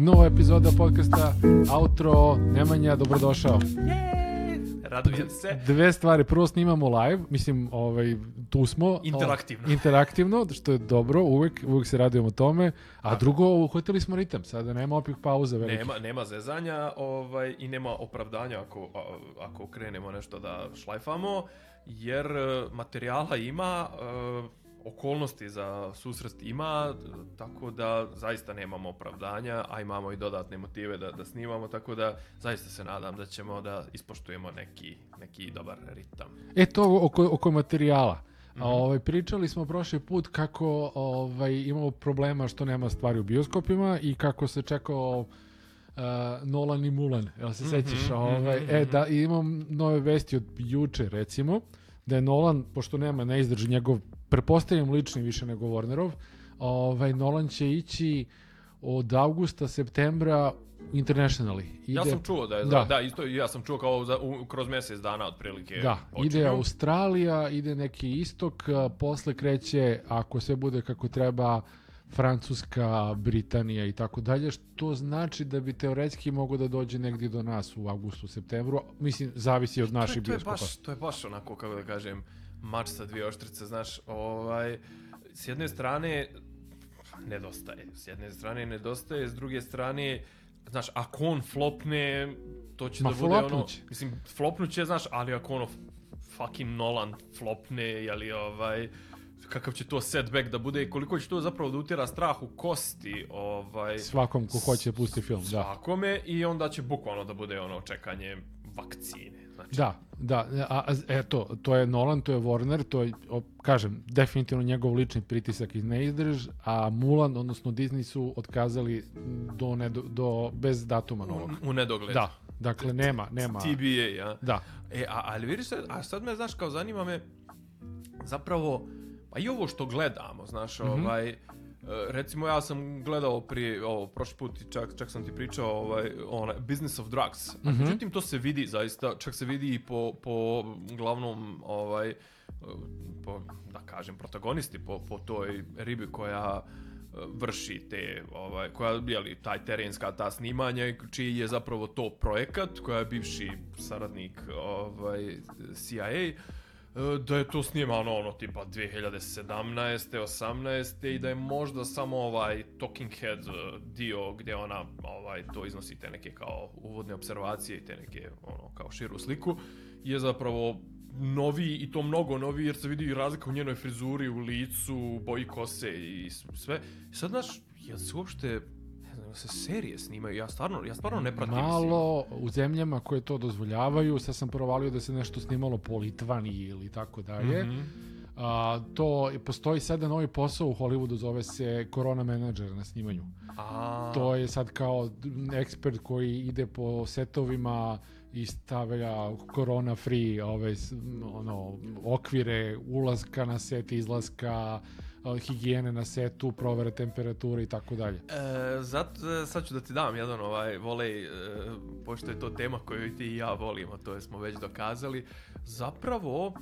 Nova epizoda podcasta Outro. Nemanja, dobrodošao. Radujem se. Dve stvari. Prvo snimamo live, mislim, ovaj, tu smo. Interaktivno. O, interaktivno, što je dobro, uvek, uvek se radujemo tome. A drugo, uhvatili smo ritam, sada nema opih pauza velike. Nema, nema zezanja ovaj, i nema opravdanja ako, a- ako krenemo nešto da šlajfamo, jer e, materijala ima, e, okolnosti za susret ima, tako da zaista nemamo opravdanja, a imamo i dodatne motive da, da snimamo, tako da zaista se nadam da ćemo da ispoštujemo neki, neki dobar ritam. E to oko, oko materijala. Mhm. A, ovaj, pričali smo prošli put kako ovaj, imamo problema što nema stvari u bioskopima i kako se čekao uh, Nolan i Mulan, jel se sećaš? mhm, ovaj, mhm, E, mhm. da, imam nove vesti od juče, recimo, da je Nolan, pošto nema, ne izdrži njegov, prepostavljam lični više nego Warnerov, ovaj, Nolan će ići od avgusta, septembra internationally. Ja sam čuo da je, Da. da, isto ja sam čuo kao za, u, kroz mjesec dana otprilike Da, ide počinju. Australija, ide neki istok, posle kreće, ako sve bude kako treba, Francuska, Britanija i tako dalje, što znači da bi teoretski mogo da dođe negdje do nas u avgustu, septembru. Mislim, zavisi od naših je, to je bioskopa. baš, to je baš onako, kako da kažem, mač sa dvije oštrice, znaš, ovaj, s jedne strane, nedostaje, s jedne strane nedostaje, s druge strane, znaš, ako on flopne, to će Ma, da bude ono, mislim, flopnuće, znaš, ali ako ono fucking Nolan flopne, jeli ovaj, kakav će to setback da bude i koliko će to zapravo da utjera strah u kosti, ovaj, Svakom ko hoće pusti film, da. svakome i onda će bukvalno da bude ono čekanje vakcine. Znači, Da, da, a, eto, to je Nolan, to je Warner, to je, o, kažem, definitivno njegov lični pritisak i neizdrž, a Mulan, odnosno Disney su otkazali do, ne, do, bez datuma novog. u, u nedogled. Da, dakle, nema, nema. TBA, ja. Da, E, a, ali vidiš a sad me, znaš, kao zanima me, zapravo, pa i ovo što gledamo, znaš, Mhm. ovaj, e, recimo ja sam gledao prije, ovo, prošli put, i čak, čak sam ti pričao, ovaj, onaj, Business of Drugs, a Mhm. međutim to se vidi zaista, čak se vidi i po, po glavnom, ovaj, e, po, da kažem, protagonisti, po, po toj ribi koja e, vrši te, ovaj, koja, jeli, taj terenska ta snimanja, čiji je zapravo to projekat, koja je bivši saradnik ovaj, CIA, da je to snimano ono tipa 2017. 18. i da je možda samo ovaj Talking Head e, dio gdje ona ovaj to iznosi te neke kao uvodne observacije i te neke ono kao širu sliku je zapravo novi i to mnogo novi jer se vidi razlika u njenoj frizuri, u licu, boji kose i sve. Sad znaš, jel se uopšte ne znam, jel se serije snimaju? Ja stvarno, ja stvarno ne pratim. mislim. malo u zemljama koje to dozvoljavaju, sad sam provalio da se nešto snimalo po Litvaniji ili tako dalje. Mhm. A, to, postoji sada novi posao u Hollywoodu, zove se Corona Manager na snimanju. A, To je sad kao ekspert koji ide po setovima i stavlja corona free ove ono okvire ulaska na set, izlaska, higijene na setu, provere temperature i tako dalje. E, zato, e, sad ću da ti dam jedan ovaj volej, e, pošto je to tema koju ti i ja volimo, to smo već dokazali. Zapravo,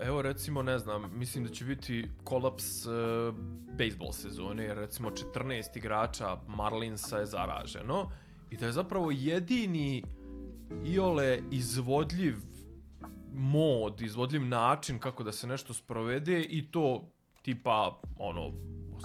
evo recimo, ne znam, mislim da će biti kolaps e, bejsbol sezone, jer recimo 14 igrača Marlinsa je zaraženo i da je zapravo jedini iole izvodljiv mod, izvodljiv način kako da se nešto sprovede i to tipa ono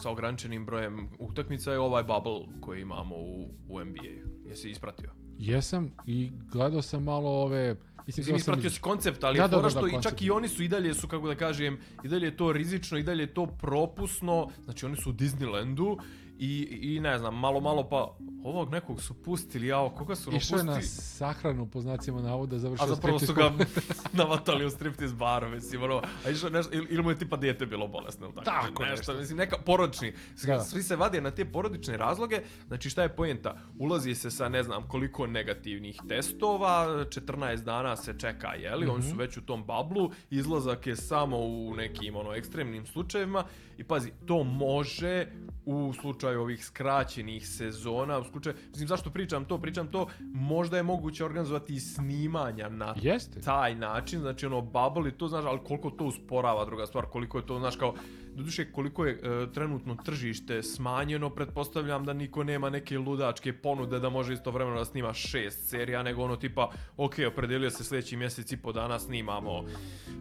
sa ograničenim brojem utakmica je ovaj bubble koji imamo u, u NBA. Jesi ispratio? Jesam i gledao sam malo ove... Mislim, sam ispratio si koncept, ali Da, da, da, što da, i čak i oni su i dalje su, kako da kažem, i dalje je to rizično, i dalje je to propusno, znači oni su u Disneylandu i, i ne znam, malo, malo pa ovog nekog su pustili, jao, koga su Išao je na sahranu po znacima navoda, završio A zapravo su striptiz ga navatali u striptease baru, mislim, ono, a išao nešto, ili, ili mu je tipa dijete bilo bolesno, tako, Tako nešto, nešto. mislim, neka porodični, Da. svi se vade na te porodične razloge, znači šta je poenta, ulazi se sa ne znam koliko negativnih testova, 14 dana se čeka, jeli, oni Mhm. su već u tom bablu, izlazak je samo u nekim, ono, ekstremnim slučajevima, i pazi, to može u slučaju ovih skraćenih sezona, u slučaju, mislim, zašto pričam to? Pričam to, možda je moguće organizovati i snimanja na Jeste. taj način, znači ono, bubble i to, znaš, ali koliko to usporava, druga stvar, koliko je to, znaš, kao, Doduše, koliko je e, trenutno tržište smanjeno, pretpostavljam da niko nema neke ludačke ponude da može istovremeno da snima šest serija, nego ono tipa, ok, opredelio se sljedeći mjesec i po dana snimamo,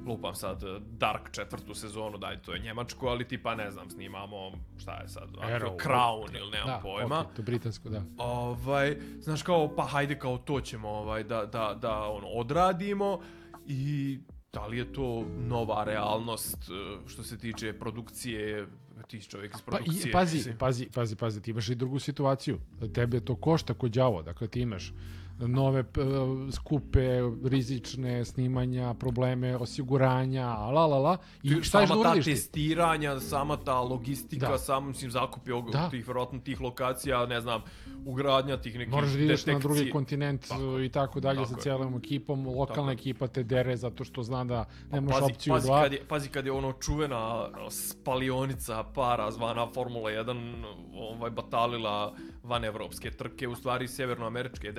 lupam sad, Dark četvrtu sezonu, daj, to je njemačko, ali tipa, ne znam, snimamo, šta je sad, Arrow, Crown ili nemam da, pojma. ok, to britansko, da. Ovaj, znaš kao, pa hajde kao to ćemo ovaj, da, da, da ono, odradimo i da li je to nova realnost eh, što se tiče produkcije, ti si čovjek iz Pa, produkcije. i, pazi, mislim. pazi, pazi, pazi, ti imaš i drugu situaciju. Tebe to košta kod đavo, dakle ti imaš nove p- skupe, rizične snimanja, probleme, osiguranja, la la la. I šta ješ da sama ta testiranja, sama ta logistika, Da. sam mislim zakup je Da. tih verovatno tih lokacija, ne znam, ugradnja tih nekih Moraš da ideš na drugi kontinent Tako i tako dalje Tako sa je. cijelom ekipom. Lokalna Tako je. ekipa te dere zato što zna da nemaš Pazi, opciju pazi, dva. kad je, pazi kad je ono čuvena spalionica para zvana Formula 1 ovaj, batalila van evropske trke, u stvari severnoameričke je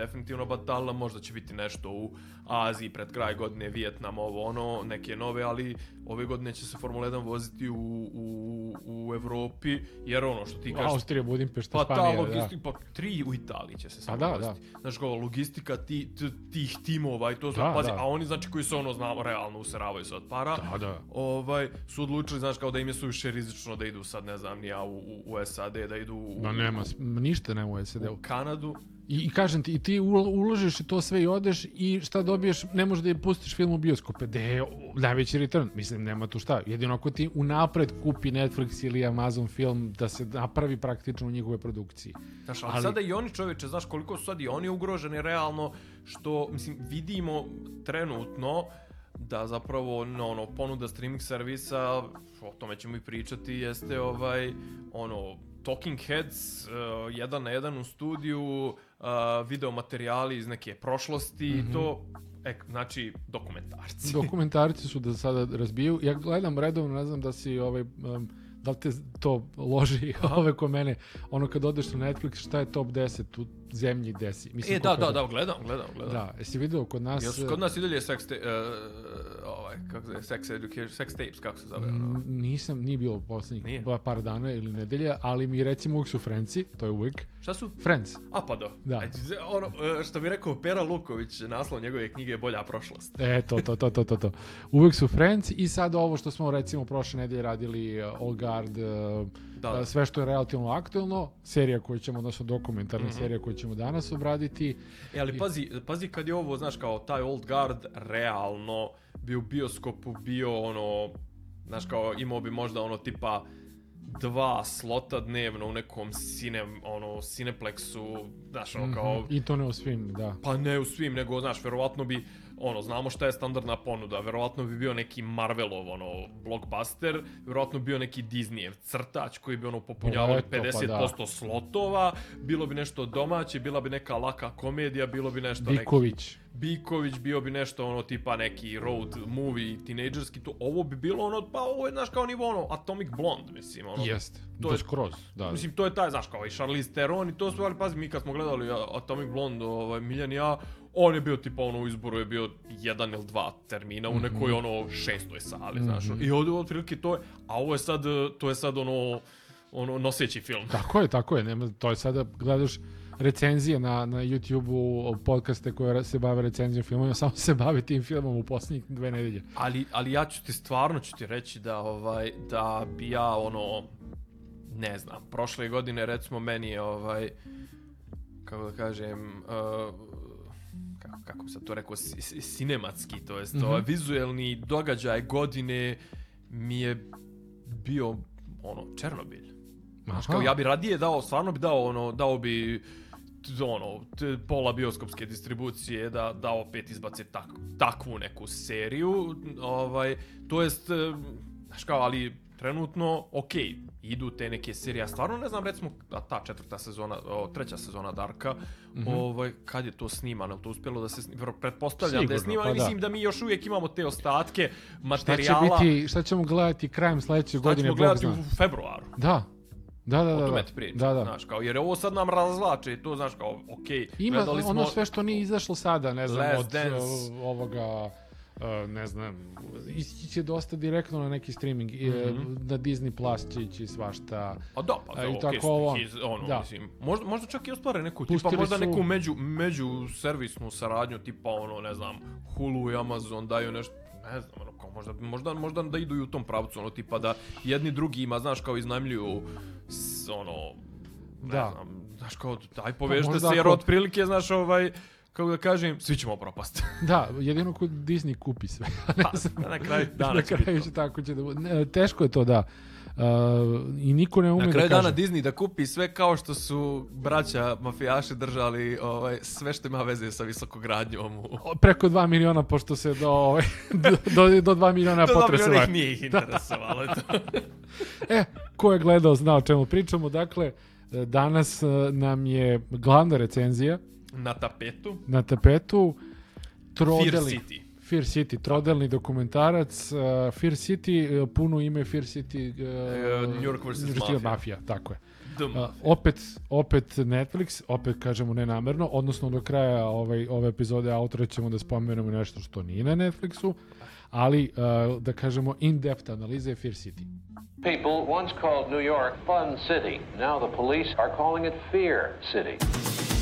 batalila, možda će biti nešto u Aziji pred kraj godine, Vijetnam, ovo ono, neke nove, ali ove godine će se Formula 1 voziti u, u, u Evropi, jer ono što ti kažeš, Austrija, Budimpešta, Pa ta Španija, da. logistika, pa tri u Italiji će se Pa samo da, voziti. Znaš kao, logistika ti, t, tih timova i to Da, pazi, da. a oni znači koji se ono, znamo, realno useravaju se od para, Da, da. ovaj, su odlučili, znaš, kao da im je suviše rizično da idu sad, ne znam, ni ja u, u, u SAD, da idu u, Ma nema, ništa nema u SED-u. u Kanadu. I, I kažem ti, i ti ul- uložiš to sve i odeš i šta dobiješ, ne možeš da je pustiš film u bioskope, gde je najveći return, mislim, nema tu šta. Jedino ako ti unapred kupi Netflix ili Amazon film da se napravi praktično u njihove produkciji. Znaš, ali, Ali- sada i oni čoveče, znaš koliko su sad i oni ugroženi realno, što, mislim, vidimo trenutno da zapravo no, ono, ponuda streaming servisa, o tome ćemo i pričati, jeste ovaj, ono, Talking Heads, uh, jedan na jedan u studiju, uh, video materijali iz neke prošlosti i to, e, znači, dokumentarci. Dokumentarci su da sada razbiju. Ja gledam redovno, ne znam da si ovaj, um, da li te to loži ove ko mene, ono kad odeš na Netflix, šta je top 10 u zemlji desi. Mislim, e, da, da, da, gledam, gledam, gledam. Da, jesi vidio kod nas... Jel su kod nas i dalje sex, te, uh, ovaj, kako se zove, sex education, sex tapes, kako se zove, ono? Nisam, nije bilo poslednjih pa- par dana ili nedelja, ali mi recimo uvijek su Frenci, to je uvijek. Šta su? Friends. A pa da. Da. Z- Ono, e, što bi rekao Pera Luković, naslov njegove knjige je Bolja prošlost. E, to, to, to, to, to, to. Uvijek su Friends i sad ovo što smo recimo prošle nedelje radili All Guard, Da, da. sve što je relativno aktualno, serija koju ćemo, odnosno dokumentarna Mhm. serija koju ćemo danas obraditi. E, ali pazi, pazi kad je ovo, znaš, kao taj Old Guard realno bio u bioskopu, bio ono, znaš, kao imao bi možda ono tipa dva slota dnevno u nekom sinem, ono, Cineplexu, znaš, ono, kao, Mhm. I to ne u svim, da. Pa ne u svim, nego, znaš, verovatno bi, ono, znamo šta je standardna ponuda, verovatno bi bio neki Marvelov, ono, blockbuster, verovatno bi bio neki Disneyev crtač koji bi, ono, popunjavao Eto, pa 50% slotova, bilo bi nešto domaće, bila bi neka laka komedija, bilo bi nešto neki... Viković. Biković bio bi nešto ono tipa neki road movie tinejdžerski to ovo bi bilo ono pa ovo je znaš kao nivo ono Atomic Blonde mislim ono Jeste, to je- skroz, da. Mislim, to je taj, znaš, kao i Charlize Theron i to su, ali pazi, mi kad smo gledali Atomic Blonde, ovaj, Miljan i ja, on je bio tipa ono u izboru je bio jedan ili dva termina u nekoj Mhm. ono šestoj sali, znaš. I ovdje otprilike to je, a ovo je sad, to je sad ono, ono noseći film. Tako je, tako je. Nema, to je sada, gledaš recenzije na, na YouTube-u, podcaste koje se bave recenzijom filmova, samo se bave tim filmom u posljednjih dve nedelje. Ali, ali ja ću ti stvarno ću ti reći da ovaj da bi ja ono ne znam, prošle godine recimo meni je ovaj kako da kažem uh, kako, sad to rekao si- si- sinematski, to jest Mhm. ovaj vizuelni događaj godine mi je bio ono Černobilj. Znaš, kao ja bi radije dao, stvarno bi dao ono, dao bi ono, pola bioskopske distribucije da, da opet izbace tak, takvu neku seriju, ovaj, to jest, e, znaš kao, ali trenutno, ok, idu te neke serije, ja stvarno ne znam, recimo, a ta četvrta sezona, o, treća sezona Darka, Mhm. ovaj, kad je to snimano, to uspjelo da se snima, pretpostavljam da je Sigurno, snimano, pa i da. mislim da mi još uvijek imamo te ostatke Šta će materijala, biti, šta ćemo gledati krajem sledeće šta godine, ćemo Bog gledati zna. u februaru. Da, Da, da, o da, tome da. ti pričam, Da, da. znaš, kao, jer ovo sad nam razvlače, to, znaš, kao, okej, Ima gledali smo... ono sve što nije izašlo sada, ne znam, Last od Dance. ovoga, uh, ne znam, ići će dosta direktno na neki streaming, mm Mhm. na Disney Plus će ići svašta. A da, pa A da, i tako što ovo, iz, ono, da. mislim, možda, možda čak i ostvare neku, tipa Pustili možda su- neku među, među servisnu saradnju, tipa ono, ne znam, Hulu i Amazon daju nešto, ne znam, ono, kao možda, možda, možda da idu i u tom pravcu, ono, tipa da jedni drugi ima, znaš, kao iznajmljuju, ono, ne Da. znam, znaš, kao, daj povežite možda se, jer ako- otprilike, znaš, ovaj, kako da kažem, svi ćemo propasti. Da, jedino kod Disney kupi sve. pa, na kraju dana na kraju će tako će da. Ne, Teško je to, da. Uh, I niko ne ume Na kraju da dana kaže. Disney da kupi sve kao što su braća mafijaši držali ovaj, sve što ima veze sa visokogradnjom u... Preko 2 miliona, pošto se do, ovaj, do, do, do 2 miliona To dobro, potresova. ih nije ih interesovalo. to. E, ko je gledao zna o čemu pričamo. Dakle, danas e, nam je glavna recenzija Na tapetu. na tapetu. Fear Trodelni, City. Fear City, trodelni dokumentarac. Uh, Fear City, uh, puno ime Fear City... Uh, New York versus New York Mafia. Mafia, tako je. Uh, opet, opet Netflix, opet kažemo nenamerno, odnosno do kraja ovaj, ove epizode autora ćemo da spomenemo nešto što nije na Netflixu, ali uh, da kažemo in-depth analize Fear City. People once called New York Fun City. Now the police are calling it Fear City.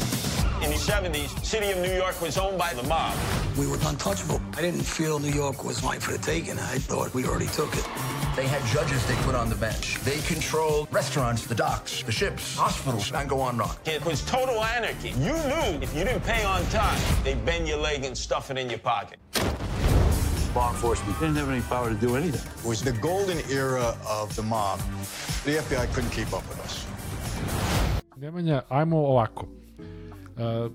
In the 70s, city of New York was owned by the mob. We were untouchable. I didn't feel New York was mine for the taking. I thought we already took it. They had judges they put on the bench. They controlled restaurants, the docks, the ships, hospitals, and go on and on. It was total anarchy. You knew if you didn't pay on time, they'd bend your leg and stuff it in your pocket. law enforcement didn't have any power to do anything. It was the golden era of the mob. The FBI couldn't keep up with us. Nemanja, ajmo ovako. Uh,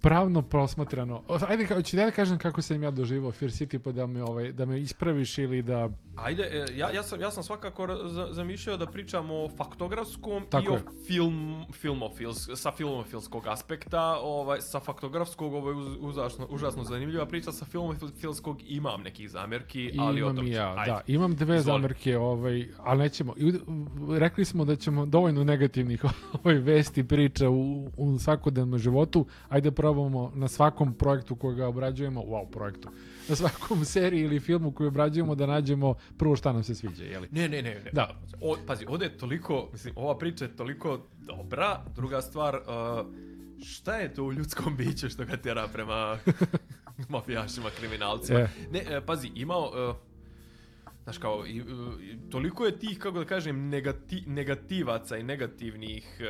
pravno prosmatrano, ajde, hoću da ja kažem kako sam ja doživao Fear City, pa da me, ovaj, da me ispraviš ili da... Ajde, e, ja, ja, sam, ja sam svakako zamišljao da pričam o faktografskom Tako i o je. film, filmofils, sa filmofilskog aspekta, ovaj, sa faktografskog ovo je užasno, užasno zanimljiva priča, sa filmofilskog imam nekih zamjerki, ali o imam tom i ću- ja, ajde. da, imam dve Izvoli. zamerke, ovaj, ali nećemo. I Rekli smo da ćemo dovoljno negativnih ovaj, vesti, priča u, u svakodnevnom životu. Ajde probamo na svakom projektu koga obrađujemo, wow, projektu, na svakom seriji ili filmu koji obrađujemo da nađemo prvo šta nam se sviđa, jeli? Ne, ne, ne, ne. Da. O, pazi, ovdje je toliko, mislim, ova priča je toliko dobra. Druga stvar, uh, šta je to u ljudskom biću što ga tjera prema mafijašima, kriminalcima? E. Ne, e, pazi, imao... Uh, Znaš kao, i, i, toliko je tih, kako da kažem, negati, negativaca i negativnih e,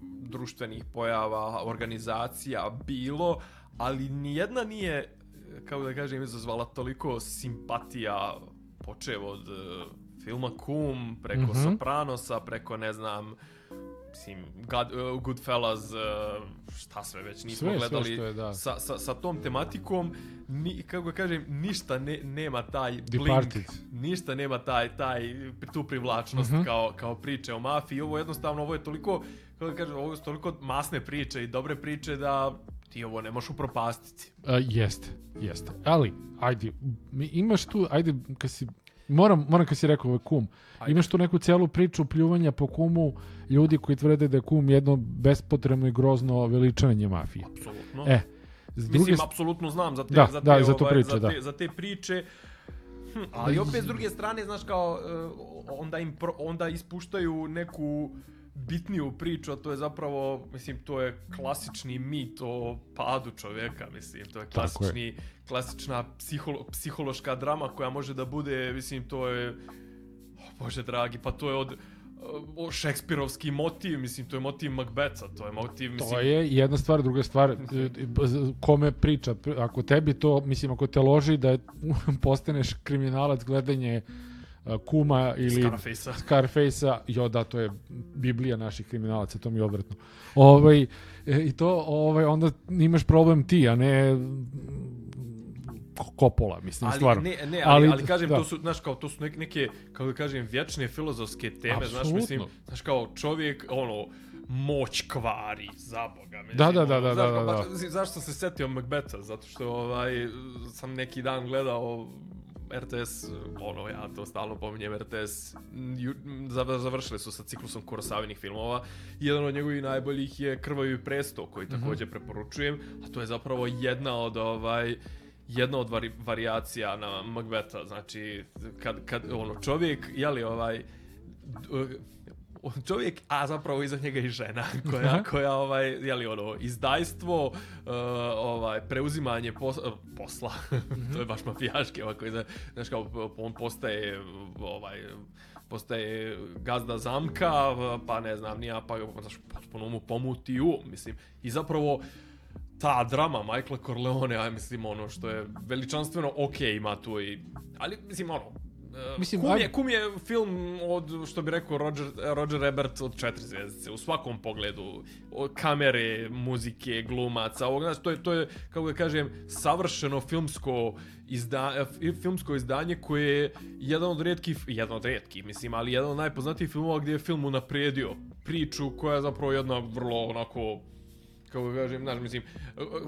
društvenih pojava, organizacija bilo, ali nijedna nije, kako da kažem, izazvala toliko simpatija, počev od e, filma Kum, preko Mhm. Sopranosa, preko, ne znam, mislim, God, uh, Goodfellas, uh, šta sve već nismo Sve, sve gledali što je, da. sa, sa, sa tom tematikom, ni, kako ga kažem, ništa ne, nema taj blink, Departed. ništa nema taj, taj, tu privlačnost Mhm. kao, kao priče o mafiji. Ovo jednostavno, ovo je toliko, kako da kažem, ovo su toliko masne priče i dobre priče da ti ovo ne možeš upropastiti. Uh, jeste, jeste. Ali, ajde, imaš tu, ajde, kad si, moram, moram kad si rekao ovaj kum, imaš tu neku celu priču pljuvanja po kumu ljudi koji tvrde da je kum jedno bespotrebno i grozno veličanje mafije. Apsolutno. E, s druge Mislim, apsolutno znam za te, Da, za te, da, za ovaj, priču, za da. te, za te priče. Hm, ali opet s druge strane, znaš kao, eh, onda im pro, onda ispuštaju neku bitniju priču, a to je zapravo, mislim, to je klasični mit o padu čovjeka, mislim, to je Tako je. klasični, klasična psiholo, psihološka drama koja može da bude, mislim, to je, oh, bože dragi, pa to je od o, šekspirovski motiv, mislim, to je motiv Macbetha, to je motiv, mislim, To je jedna stvar, druga stvar, e, kome priča, ako tebi to, mislim, ako te loži da postaneš kriminalac gledanje e, kuma ili Scarface-a. Scarface-a, jo da, to je biblija naših kriminalaca, to mi je odvratno. Ovaj, e, I to, ovaj, onda imaš problem ti, a ne Kopola, mislim, ali, stvarno. Ne, ne, ali, ali, kažem, da. to su, znaš, kao, to su neke, neke, kako da kažem, vječne filozofske teme, znaš, Apsolutno. mislim, znaš, kao čovjek, ono, moć kvari, za boga, mislim. Da, da, da, da, znaš, da, da. mislim, zašto se setio Macbetha? Zato što, ovaj, sam neki dan gledao RTS, ono, ja to stalno pominjem, RTS, završili su sa ciklusom Kurosavinih filmova. Jedan od njegovih najboljih je Krvavi presto, koji također preporučujem, a to je zapravo jedna od ovaj, jedna od vari, varijacija na Macbetha, znači kad, kad ono čovjek, jeli ovaj d- čovjek, a zapravo iza njega i žena koja, koja ovaj, jeli ono, izdajstvo, uh, ovaj, preuzimanje pos, uh, posla, to je baš mafijaški, ovako, znaš kao, on postaje, ovaj, postaje gazda zamka, pa ne znam, nija, pa znaš, potpuno mu pomuti um, mislim, i zapravo, ta drama Michaela Corleone, ja mislim ono što je veličanstveno ok ima tu i, ali mislim ono, Mislim, mislim, kum, je, kum je film od, što bi rekao Roger, Roger Ebert od četiri zvijezdice, u svakom pogledu, od kamere, muzike, glumaca, ovog, znači, to je, to je, kako da kažem, savršeno filmsko, izda, filmsko izdanje koje je jedan od rijetkih, jedan od rijetkih, mislim, ali jedan od najpoznatijih filmova gdje je film unaprijedio priču koja je zapravo jedna vrlo onako kako da kažem, znaš, mislim,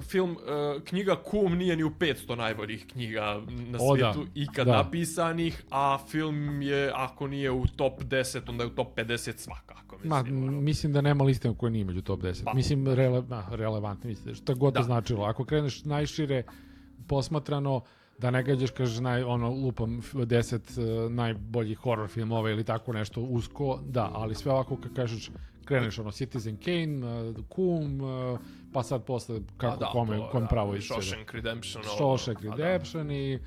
film, uh, knjiga Kum nije ni u 500 najboljih knjiga na O, da. svijetu ikad Da. napisanih, a film je, ako nije u top 10, onda je u top 50 svakako, mislim. Ma, ono. mislim da nema liste koje nije među top 10. Pa. Mislim, rele, ma, relevantno, mislim, šta god to Da. značilo. Ako kreneš najšire posmatrano, da ne gađaš, kažeš, naj, ono, lupam f- 10 uh, najboljih horror filmova ili tako nešto usko, da, ali sve ovako kad kažeš, kreneš ono Citizen Kane, uh, Kum, uh, pa sad posle kako A da, kome, to, kom da, pravo isče. Shawshank Redemption. Shawshank a da, Redemption i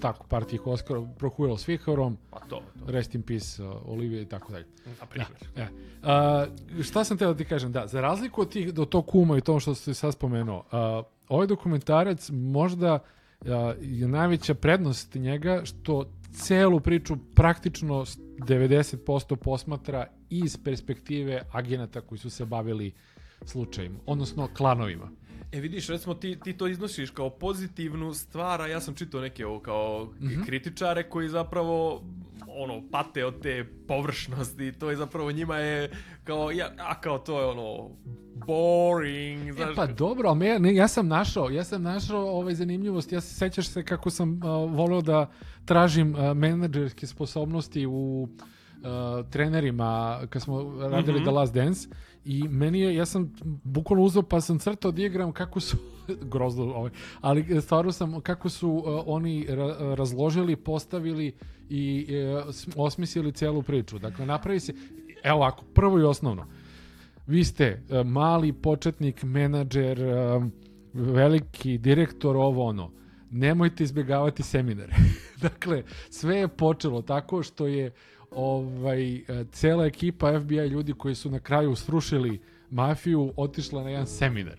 tako par tih Oscara, Prohuilo s Vihorom, Pa to, to, Rest in Peace, uh, Olivia i tako dalje. na primjer. E, a, šta sam teo da ti kažem, da, za razliku od, tih, do tog kuma i to što si sad spomenuo, a, ovaj dokumentarac možda a, je najveća prednost njega što celu priču praktično s 90% posmatra iz perspektive agenata koji su se bavili slučajem, odnosno klanovima. E vidiš, recimo ti, ti to iznosiš kao pozitivnu stvar, a ja sam čitao neke ovo kao Mhm. kritičare koji zapravo ono, pate od te površnosti, to je zapravo njima je kao, ja, a kao to je ono, boring, znaš, E pa dobro, ali ne, ja sam našao, ja sam našao ovaj zanimljivost, ja se sećaš se kako sam uh, voleo da tražim uh, menadžerske sposobnosti u uh, trenerima kad smo radili The Last Dance i meni je, ja sam bukvalno uzeo pa sam crtao dijagram kako su grozno ovaj, ali stvarno sam kako su uh, oni ra- razložili, postavili i uh, osmislili celu priču. Dakle, napravi se, evo ovako, prvo i osnovno, vi ste e, mali početnik, menadžer, e, veliki direktor, ovo ono. Nemojte izbjegavati seminare. dakle, sve je počelo tako što je ovaj e, cela ekipa FBI ljudi koji su na kraju srušili mafiju otišla na jedan seminar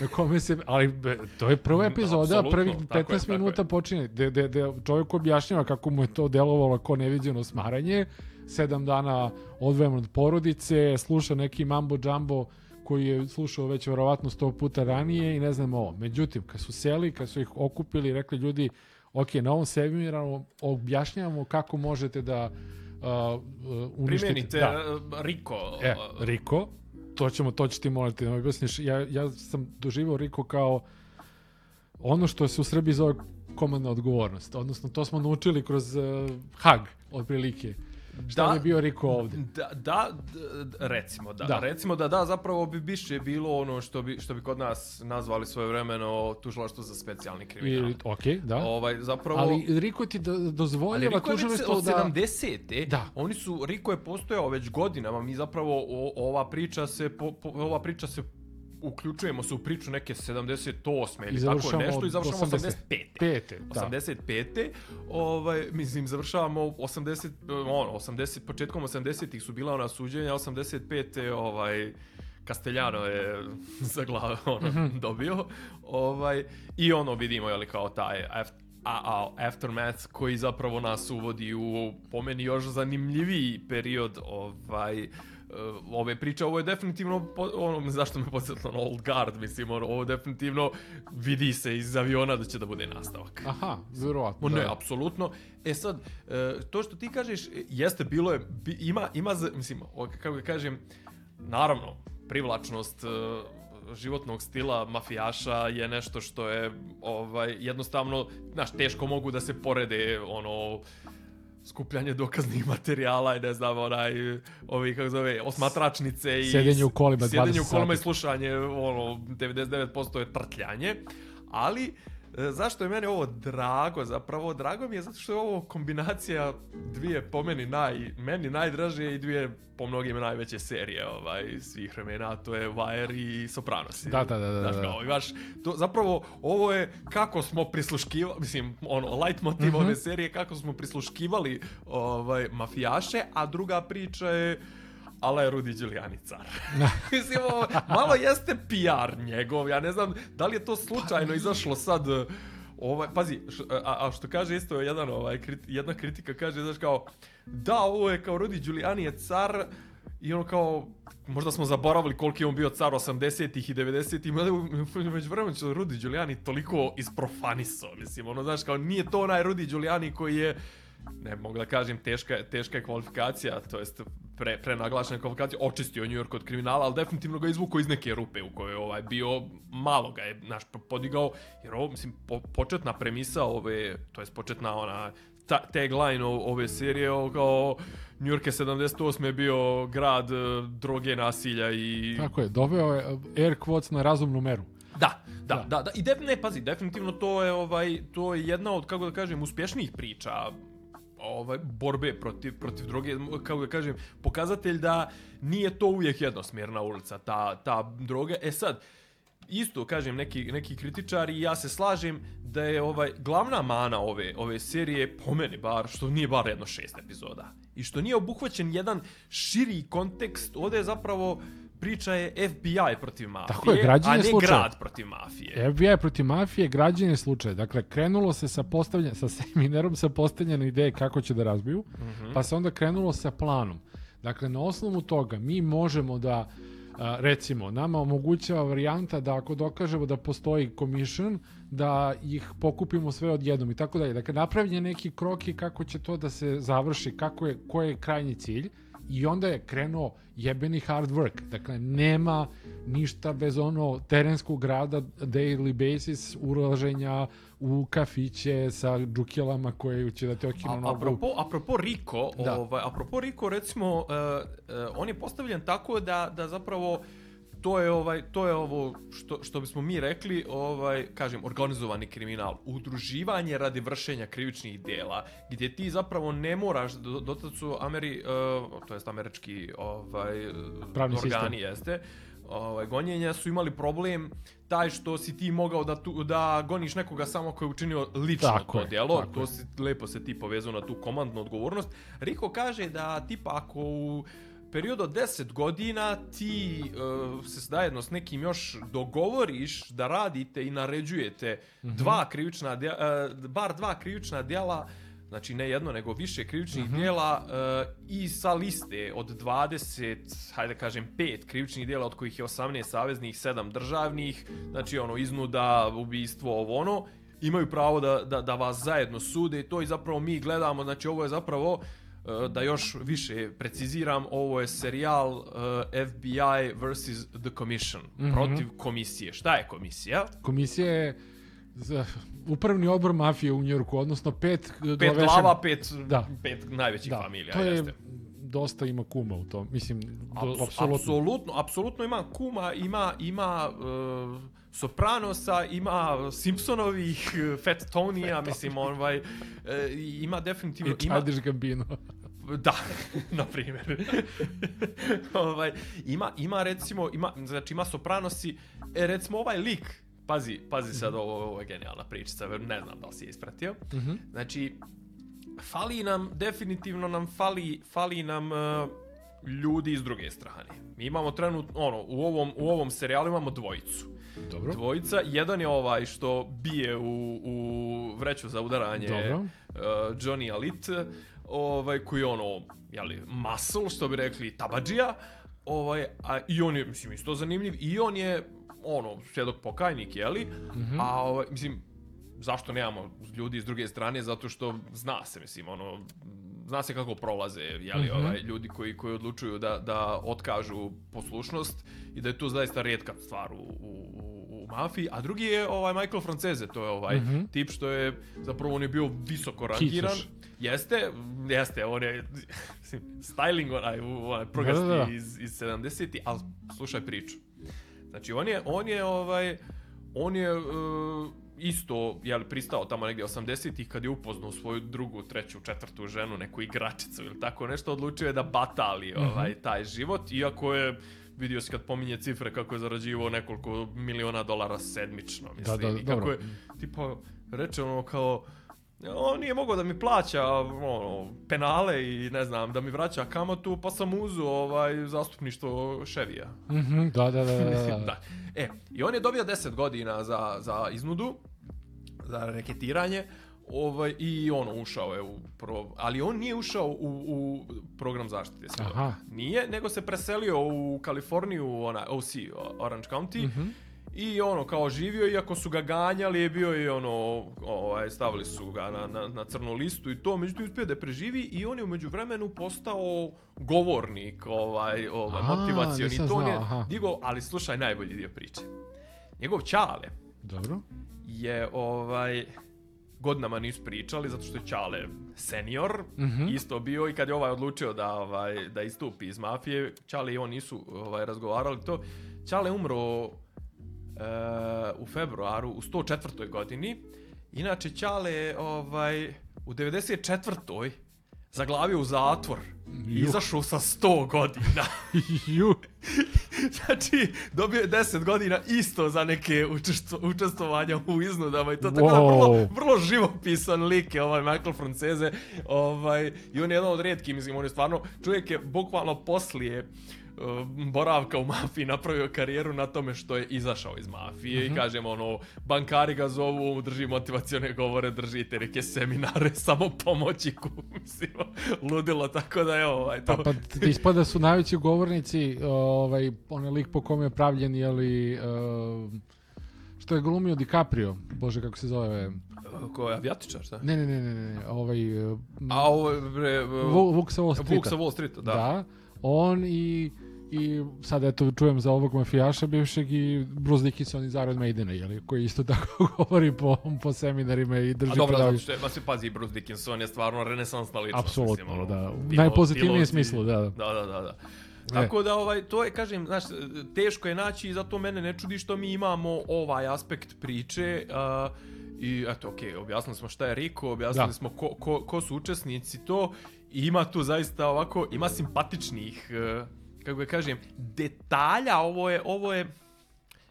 na kome se ali be, to je prva epizoda Apsolutno, prvih tako je, 15 tako je. minuta počinje gde, gde, gde čovjek objašnjava kako mu je to delovalo kao neviđeno smaranje sedam dana odvojen od porodice sluša neki mambo džambo koji je slušao već verovatno sto puta ranije i ne znam ovo. Međutim, kad su seli, kad su ih okupili, rekli ljudi, ok, na ovom seminaru objašnjavamo kako možete da uh, uh, uništite... primenite Da. da. Riko. E, Riko, to ćemo, to ću ti moliti da mi objasniš. Ja, ja sam doživao Riko kao ono što se u Srbiji zove komandna odgovornost. Odnosno, to smo naučili kroz uh, Hag, otprilike. Šta Da. bi bio Riko ovde? Da, da, recimo da. Da. Recimo da da, zapravo bi biše bilo ono što bi, što bi kod nas nazvali svoje vremeno tužilaštvo za specijalni kriminal. I, ok, da. Ovaj, zapravo... Ali Riko ti do, dozvoljava tužilaštvo od da... 70. Da. Oni su, Riko je postojao već godinama, mi zapravo o, ova priča se, po, po, ova priča se uključujemo se u priču neke 78. I ili tako nešto i završavamo 85. 85. Da. 85. Ovaj, mislim, završavamo 80, ono, 80, početkom 80-ih su bila ona suđenja, 85. ovaj, Castellano je za glavu ono, Mhm. dobio. Ovaj, I ono vidimo, jeli, kao taj a, a, aftermath koji zapravo nas uvodi u po meni još zanimljiviji period ovaj eh, ove priče, ovo je definitivno ono, zašto me podsjetilo na Old Guard, mislim, ono, ovo definitivno vidi se iz aviona da će da bude nastavak. Aha, verovatno. Ne, da. apsolutno. E sad, e, to što ti kažeš, jeste, bilo je, ima, ima, mislim, kako ga kažem, naravno, privlačnost e, životnog stila mafijaša je nešto što je ovaj jednostavno, znaš, teško mogu da se porede ono skupljanje dokaznih materijala i ne znam, onaj, ovi, kako zove, osmatračnice i... Sjedenje u kolima 20 Sjedenje u kolima i slušanje, ono, 99% je trtljanje, ali zašto je meni ovo drago zapravo? Drago mi je zato što je ovo kombinacija dvije po meni naj, meni najdraže i dvije po mnogima najveće serije ovaj, svih vremena, to je Wire i Sopranosi. Da, da, da, da, da. kao, imaš, to, zapravo, ovo je kako smo prisluškivali, mislim, ono, light motiv Mhm. ove serije, kako smo prisluškivali ovaj, mafijaše, a druga priča je ala je Rudy Giuliani car. Mislim, ovo, malo jeste PR njegov, ja ne znam da li je to slučajno izašlo sad, ovaj, pazi, š, a, a što kaže isto jedan, ovaj, krit, jedna kritika kaže, znaš kao, da, ovo je kao Rudy Giuliani je car, i ono kao, možda smo zaboravili koliki je on bio car 80-ih i 90-ih, mada već vremenu će Rudy Giuliani toliko isprofanisao, mislim, ono, znaš, kao, nije to onaj Rudy Giuliani koji je, ne mogu da kažem, teška, teška je kvalifikacija, to jest pre, prenaglašena kvalifikacija, očistio New York od kriminala, ali definitivno ga izvukao iz neke rupe u kojoj je ovaj, bio, malo ga je, naš, podigao, jer ovo, mislim, po, početna premisa ove, to jest početna ona, ta, tagline ove serije, o, kao, New York je 78. je bio grad e, droge, nasilja i... Tako je, doveo je uh, air quotes na razumnu meru. Da, da, da, da. I def, ne, pazi, definitivno to je ovaj to je jedna od kako da kažem uspješnijih priča ovaj borbe protiv protiv droge, kako da kažem, pokazatelj da nije to uvijek jednosmjerna ulica ta ta droga. E sad Isto kažem neki neki kritičari i ja se slažem da je ovaj glavna mana ove ove serije po meni bar što nije bar jedno šest epizoda i što nije obuhvaćen jedan širi kontekst ovdje je zapravo priča je FBI protiv mafije, Tako je, a ne slučaja. grad protiv mafije. FBI protiv mafije, građenje slučaja. Dakle, krenulo se sa postavljanjem, sa seminerom sa postavljanjem ideje kako će da razbiju, pa se onda krenulo sa planom. Dakle, na osnovu toga mi možemo da recimo, nama omogućava varijanta da ako dokažemo da postoji commission, da ih pokupimo sve odjednom i tako dalje. Dakle, napravljen je neki krok i kako će to da se završi, kako je, koji je krajnji cilj i onda je krenuo jebeni hard work. Dakle, nema ništa bez ono terenskog rada, daily basis, ulaženja u kafiće sa džukjelama koje će da te okinu nogu. apropo, apropo Riko, Da. ovaj, apropo Riko, recimo, uh, uh, on je postavljen tako da, da zapravo to je ovaj to je ovo što što bismo mi rekli ovaj kažem organizovani kriminal udruživanje radi vršenja krivičnih dela gdje ti zapravo ne moraš do, do tad su Ameri uh, to jest američki ovaj Pravni organi sistem. jeste ovaj gonjenja su imali problem taj što si ti mogao da tu, da goniš nekoga samo ko je učinio lično Tako to je, djelo to si lepo se ti povezao na tu komandnu odgovornost. Riko kaže da tipa ako u periodu od 10 godina ti uh, se zajedno s nekim još dogovoriš da radite i naređujete Mhm. dva krivična djela, uh, bar dva krivična djela Znači ne jedno, nego više krivičnih Mhm. djela uh, i sa liste od 20, hajde da kažem 5 krivičnih djela od kojih je 18 saveznih, 7 državnih, znači ono iznuda, ubistvo, ovo ono, imaju pravo da, da, da vas zajedno sude i to i zapravo mi gledamo, znači ovo je zapravo da još više preciziram, ovo je serijal uh, FBI vs. The Commission, Mhm. protiv komisije. Šta je komisija? Komisija je za upravni odbor mafije u Njorku, odnosno pet, Pet glavešan- glava, pet, Da. pet najvećih Da, familija. to je jeste. dosta ima kuma u tom. Mislim, do, Apsolutno. apsolutno. apsolutno, apsolutno ima kuma, ima ima uh, Sopranosa, ima Simpsonovih, Fat Tonija, mislim, ovaj, uh, ima definitivno, I ima, Childish Gambino. Da, na primjer. ovaj, ima, ima recimo, ima, znači ima Sopranosi, e, recimo ovaj lik, pazi, pazi sad, ovo, ovo je genijalna pričica, ne znam da li si je ispratio. Znači, fali nam, definitivno nam fali, fali nam uh, ljudi iz druge strane. Mi imamo trenutno, ono, u ovom, u ovom serijalu imamo dvojicu. Dobro. Dvojica, jedan je ovaj što bije u, u vreću za udaranje Dobro. uh, Johnny Alit, ovaj, koji je ono, jeli, muscle, što bi rekli, tabadžija, ovaj, a, i on je, mislim, isto zanimljiv, i on je, ono, svjedok pokajnik, jeli, a, ovaj, mislim, zašto nemamo ljudi s druge strane, zato što zna se, mislim, ono, zna se kako prolaze jeli, ovaj, ljudi koji, koji odlučuju da, da otkažu poslušnost i da je to zaista rijetka stvar u- u mafiji, a drugi je ovaj Michael Francese, to je ovaj tip što je zapravo on je bio visoko rangiran. Kisaš. Jeste, jeste, on je mislim, styling onaj, onaj progasti Da, da, da. iz, iz 70-ti, ali slušaj priču. Znači on je, on je ovaj, on je e, isto, jel, pristao tamo negdje 80-ih kad je upoznao svoju drugu, treću, četvrtu ženu, neku igračicu ili tako nešto, odlučio je da batali ovaj, taj život, iako je vidio se kad pominje cifre kako je zarađivao nekoliko miliona dolara sedmično, mislim, da, i kako dobro. je, tipa, reče ono kao, on nije mogao da mi plaća ono, penale i ne znam, da mi vraća kamatu, pa sam uzeo ovaj, zastupništvo Ševija. Mhm, da, da, da, da, da. da. E, i on je dobio 10 godina za, za iznudu, za reketiranje, ovaj, i ono, ušao je u pro... Ali on nije ušao u, u program zaštite svjedoka. Aha. Nije, nego se preselio u Kaliforniju, ona, OC, Orange County, Mhm. I ono, kao živio, iako su ga ganjali, je bio i ono, ovaj, stavili su ga na, na, na crnu listu i to, međutim uspio da preživi i on je umeđu vremenu postao govornik, ovaj, ovaj, motivacioni. To je znao, aha. digao, ali slušaj najbolji dio priče. Njegov čale Dobro. je ovaj godinama nisu pričali zato što je Čale senior Mhm. isto bio i kad je ovaj odlučio da ovaj da istupi iz mafije Čale i on nisu ovaj razgovarali to Čale umro e, u februaru u 104. godini inače Čale je ovaj u 94. zaglavio u zatvor. Izašao sa 100 godina. Ju. Znači, dobio je 10 godina isto za neke učestvo, učestvovanja u iznudama i to tako da Wow. vrlo, vrlo živopisan lik je ovaj Michael Francese ovaj, i on je jedan od rijetkih, mislim, on je stvarno, čovjek je bukvalno poslije uh, boravka u mafiji napravio karijeru na tome što je izašao iz mafije Mhm. i kažem ono bankari ga zovu drži motivacione govore drži te neke seminare samo pomoći mislim ludilo tako da je ovaj to Pa, pa ispada su najveći govornici, ovaj, onaj lik po kome je pravljen, jeli, uh, što je glumio DiCaprio, bože kako se zove, ko je avijatičar šta? ne, ne, ne, ne, ne, ovaj, uh, A ovo je bre, Vu- Vuk sa Wall Streeta. Vuk sa Wall Streeta, da. Da, on i i sad eto čujem za ovog mafijaša bivšeg i Bruce Dickinson iz Iron Maidena, jeli, koji isto tako govori po, po seminarima i drži A dobro, predavanja. zato što je, se pazi, Bruce Dickinson je stvarno renesansna ličnost. Apsolutno, mislim, ono, da. U najpozitivnijem smislu, da. Da, da, da, da. Tako da, ovaj, to je, kažem, znaš, teško je naći i zato mene ne čudi što mi imamo ovaj aspekt priče a, i eto, okej, objasnili smo šta je Riko, objasnili Da. smo ko, ko, ko su učesnici to i ima tu zaista ovako, ima simpatičnih, e, kako ga kažem, detalja, ovo je, ovo je,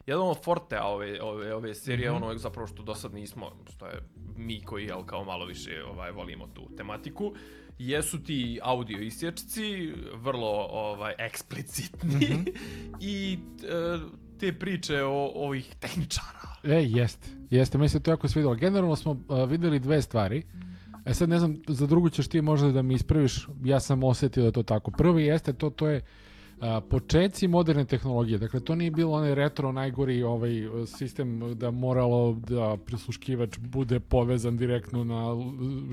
jedan od fortea ove, ove, ove serije, Mhm. ono zapravo što do sad nismo, što je mi koji jel, kao malo više ovaj, volimo tu tematiku, jesu ti audio isječci, vrlo ovaj, eksplicitni Mhm. i e, te priče o ovih tehničara. E, jeste. Jeste, meni se to jako svidjelo. Generalno smo uh, vidjeli dve stvari. E sad ne znam, za drugu ćeš ti možda da mi ispraviš, ja sam osjetio da to tako. Prvi jeste, to, to je a, počeci moderne tehnologije. Dakle, to nije bilo onaj retro, najgori ovaj sistem da moralo da prisluškivač bude povezan direktno na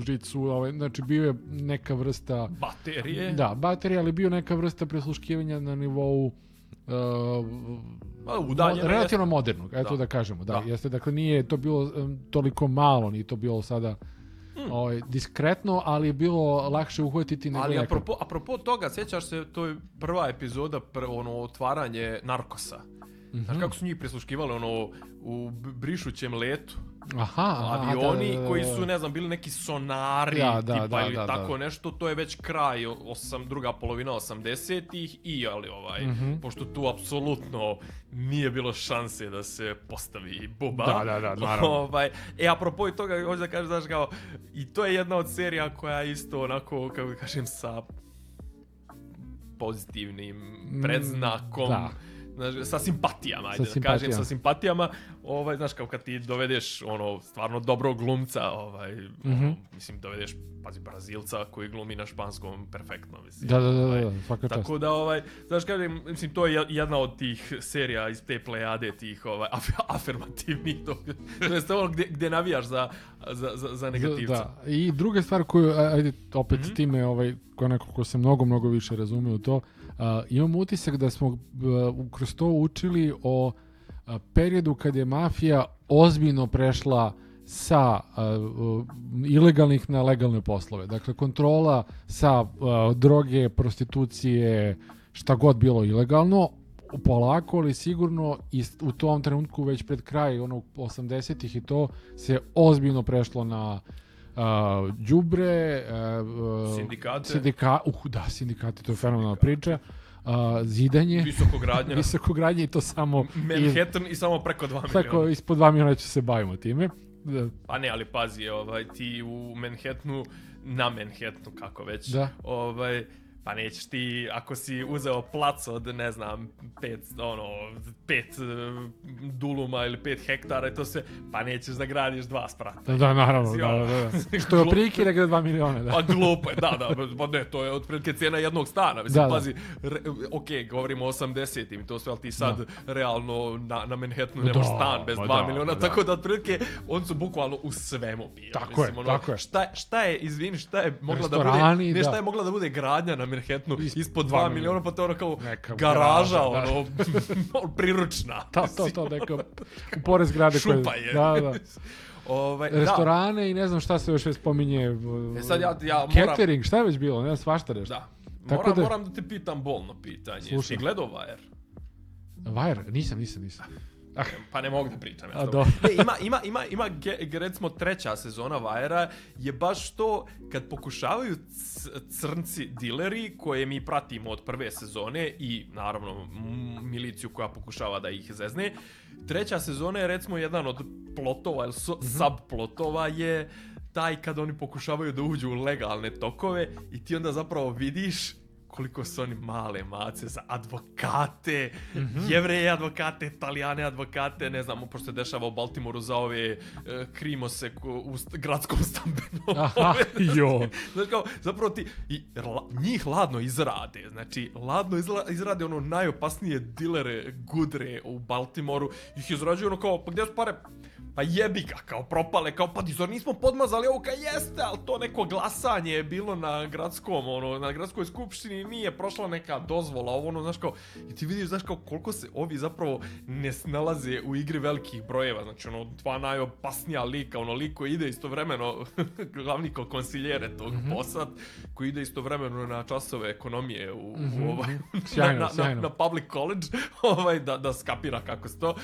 žicu. Ovaj, znači, bio je neka vrsta... Baterije. Da, baterija, ali bio neka vrsta prisluškivanja na nivou uh, Pa, udaljeno relativno jeste. modernog, eto da, Da. kažemo. Da, Da. jeste, dakle nije to bilo em, toliko malo, nije to bilo sada Hmm. ovaj, diskretno, ali je bilo lakše uhvatiti nego Ali apropo, apropo toga, sjećaš se, to je prva epizoda, pr, ono, otvaranje narkosa. Mhm. Znaš kako su njih prisluškivali, ono, u brišućem letu. Aha, avioni da, da, da, koji da. su, ne znam, bili neki sonari Da, da, tipa da, ili da, tako da. nešto, to je već kraj, osam, druga polovina 80-ih i, ali ovaj, Mhm. pošto tu apsolutno nije bilo šanse da se postavi buba. Da, da, da, naravno. ovaj, e, apropo i toga, hoću da kažem, znaš, kao, i to je jedna od serija koja je isto onako, kako da kažem, sa pozitivnim predznakom. da. Znaš, sa simpatijama, ajde Sa da kažem, simpatijama. sa simpatijama. ovaj, znaš, kao kad ti dovedeš, ono, stvarno dobrog glumca, ovaj, Mhm. ono, mislim, dovedeš, pazi, Brazilca koji glumi na španskom perfektno, mislim. Da, da, da, ovaj, da, svaka čast. Tako da, ovaj, znaš, kažem, mislim, to je jedna od tih serija iz te plejade tih, ovaj, af afirmativnih, to, to ono gde, gde navijaš za, za, za, za negativca. Da, i druga stvar koju, ajde, opet Mhm. s time, ovaj, ko neko ko se mnogo, mnogo više razume u to, a, imam utisak da smo kroz to učili o periodu kad je mafija ozbiljno prešla sa a, u, ilegalnih na legalne poslove. Dakle, kontrola sa a, droge, prostitucije, šta god bilo ilegalno, polako, ali sigurno i u tom trenutku već pred kraj onog 80-ih i to se ozbiljno prešlo na uh, đubre, uh, Sindikate. Sindika, uh, da, sindikati, to je fenomenalna priča. Uh, zidanje, Visokogradnja. visokogradnje i to samo iz, Manhattan i samo preko 2 miliona. tako, ispod 2 miliona ću se bavimo time. Da, Pa ne, ali pazi, ovaj, ti u Manhattanu, na Manhattanu, kako već, Da. ovaj, pa nećeš ti, ako si uzeo plac od, ne znam, pet, ono, pet eh, duluma ili pet hektara i to se, pa nećeš da gradiš dva sprata. da, da, naravno, Si da, ono- da, da. Što je oprilike negde 2 miliona, da. Pa glupo je, da, da, pa ne, to je otprilike cijena jednog stana, mislim, Da, da. pazi, re, ok, govorimo o 80-im, i to sve, ali ti sad realno na, na Manhattanu Da, nemaš stan bez 2 da, miliona, da. tako da otprilike, oni su bukvalno u svemu bili. Tako je, ono, tako je. Šta, šta je, izvini, šta je mogla da bude, ne da. šta je mogla da bude gradnja na Manhattanu Is- ispod dva 2 miliona, pa to je ono kao Neka garaža, garaža, da. ono, priručna. To, to, to, neka u pored zgrade koje... Šupa je. Da, da. Ovaj, da. Restorane i ne znam šta se još već spominje. E sad ja- ja moram- Catering, šta je već bilo, ne znam, svašta nešto. Da. Tako Moram, da- moram da te pitam bolno pitanje. Slušam. Si gledao Wire? Wire, nisam, nisam, nisam. Ah, Pa ne mogu da pričam. Ja A, dobro. Ne, ima, ima, ima, ima ge, recimo treća sezona Vajera je baš to kad pokušavaju crnci dileri koje mi pratimo od prve sezone i naravno miliciju koja pokušava da ih zezne. Treća sezona je recimo jedan od plotova ili so, subplotova je taj kad oni pokušavaju da uđu u legalne tokove i ti onda zapravo vidiš koliko su oni male mace za advokate, jevreje advokate, italijane advokate, ne znam, pošto se dešava u Baltimoru za ove e, krimose u st- gradskom stambenom. Aha, jo. Znaš kao, zapravo ti, i, la, njih ladno izrade, znači, ladno izla, izrade ono najopasnije dilere, gudre u Baltimoru, ih izrađuju ono kao, pa gdje su pare? Pa jebi ga, kao propale, kao pa zar nismo podmazali ovo, kao jeste, ali to neko glasanje je bilo na gradskom, ono, na gradskoj skupštini, nije prošla neka dozvola, ovo ono, znaš kao, i ti vidiš, znaš kao, koliko se ovi zapravo ne snalaze u igri velikih brojeva, znači ono, dva najopasnija lika, ono, lik koji ide istovremeno, glavni ko konsiljere tog posad, koji ide istovremeno na časove ekonomije u, u ovaj, Sjajno, na, na, sjajno. na public college, ovaj, da, da skapira kako se to,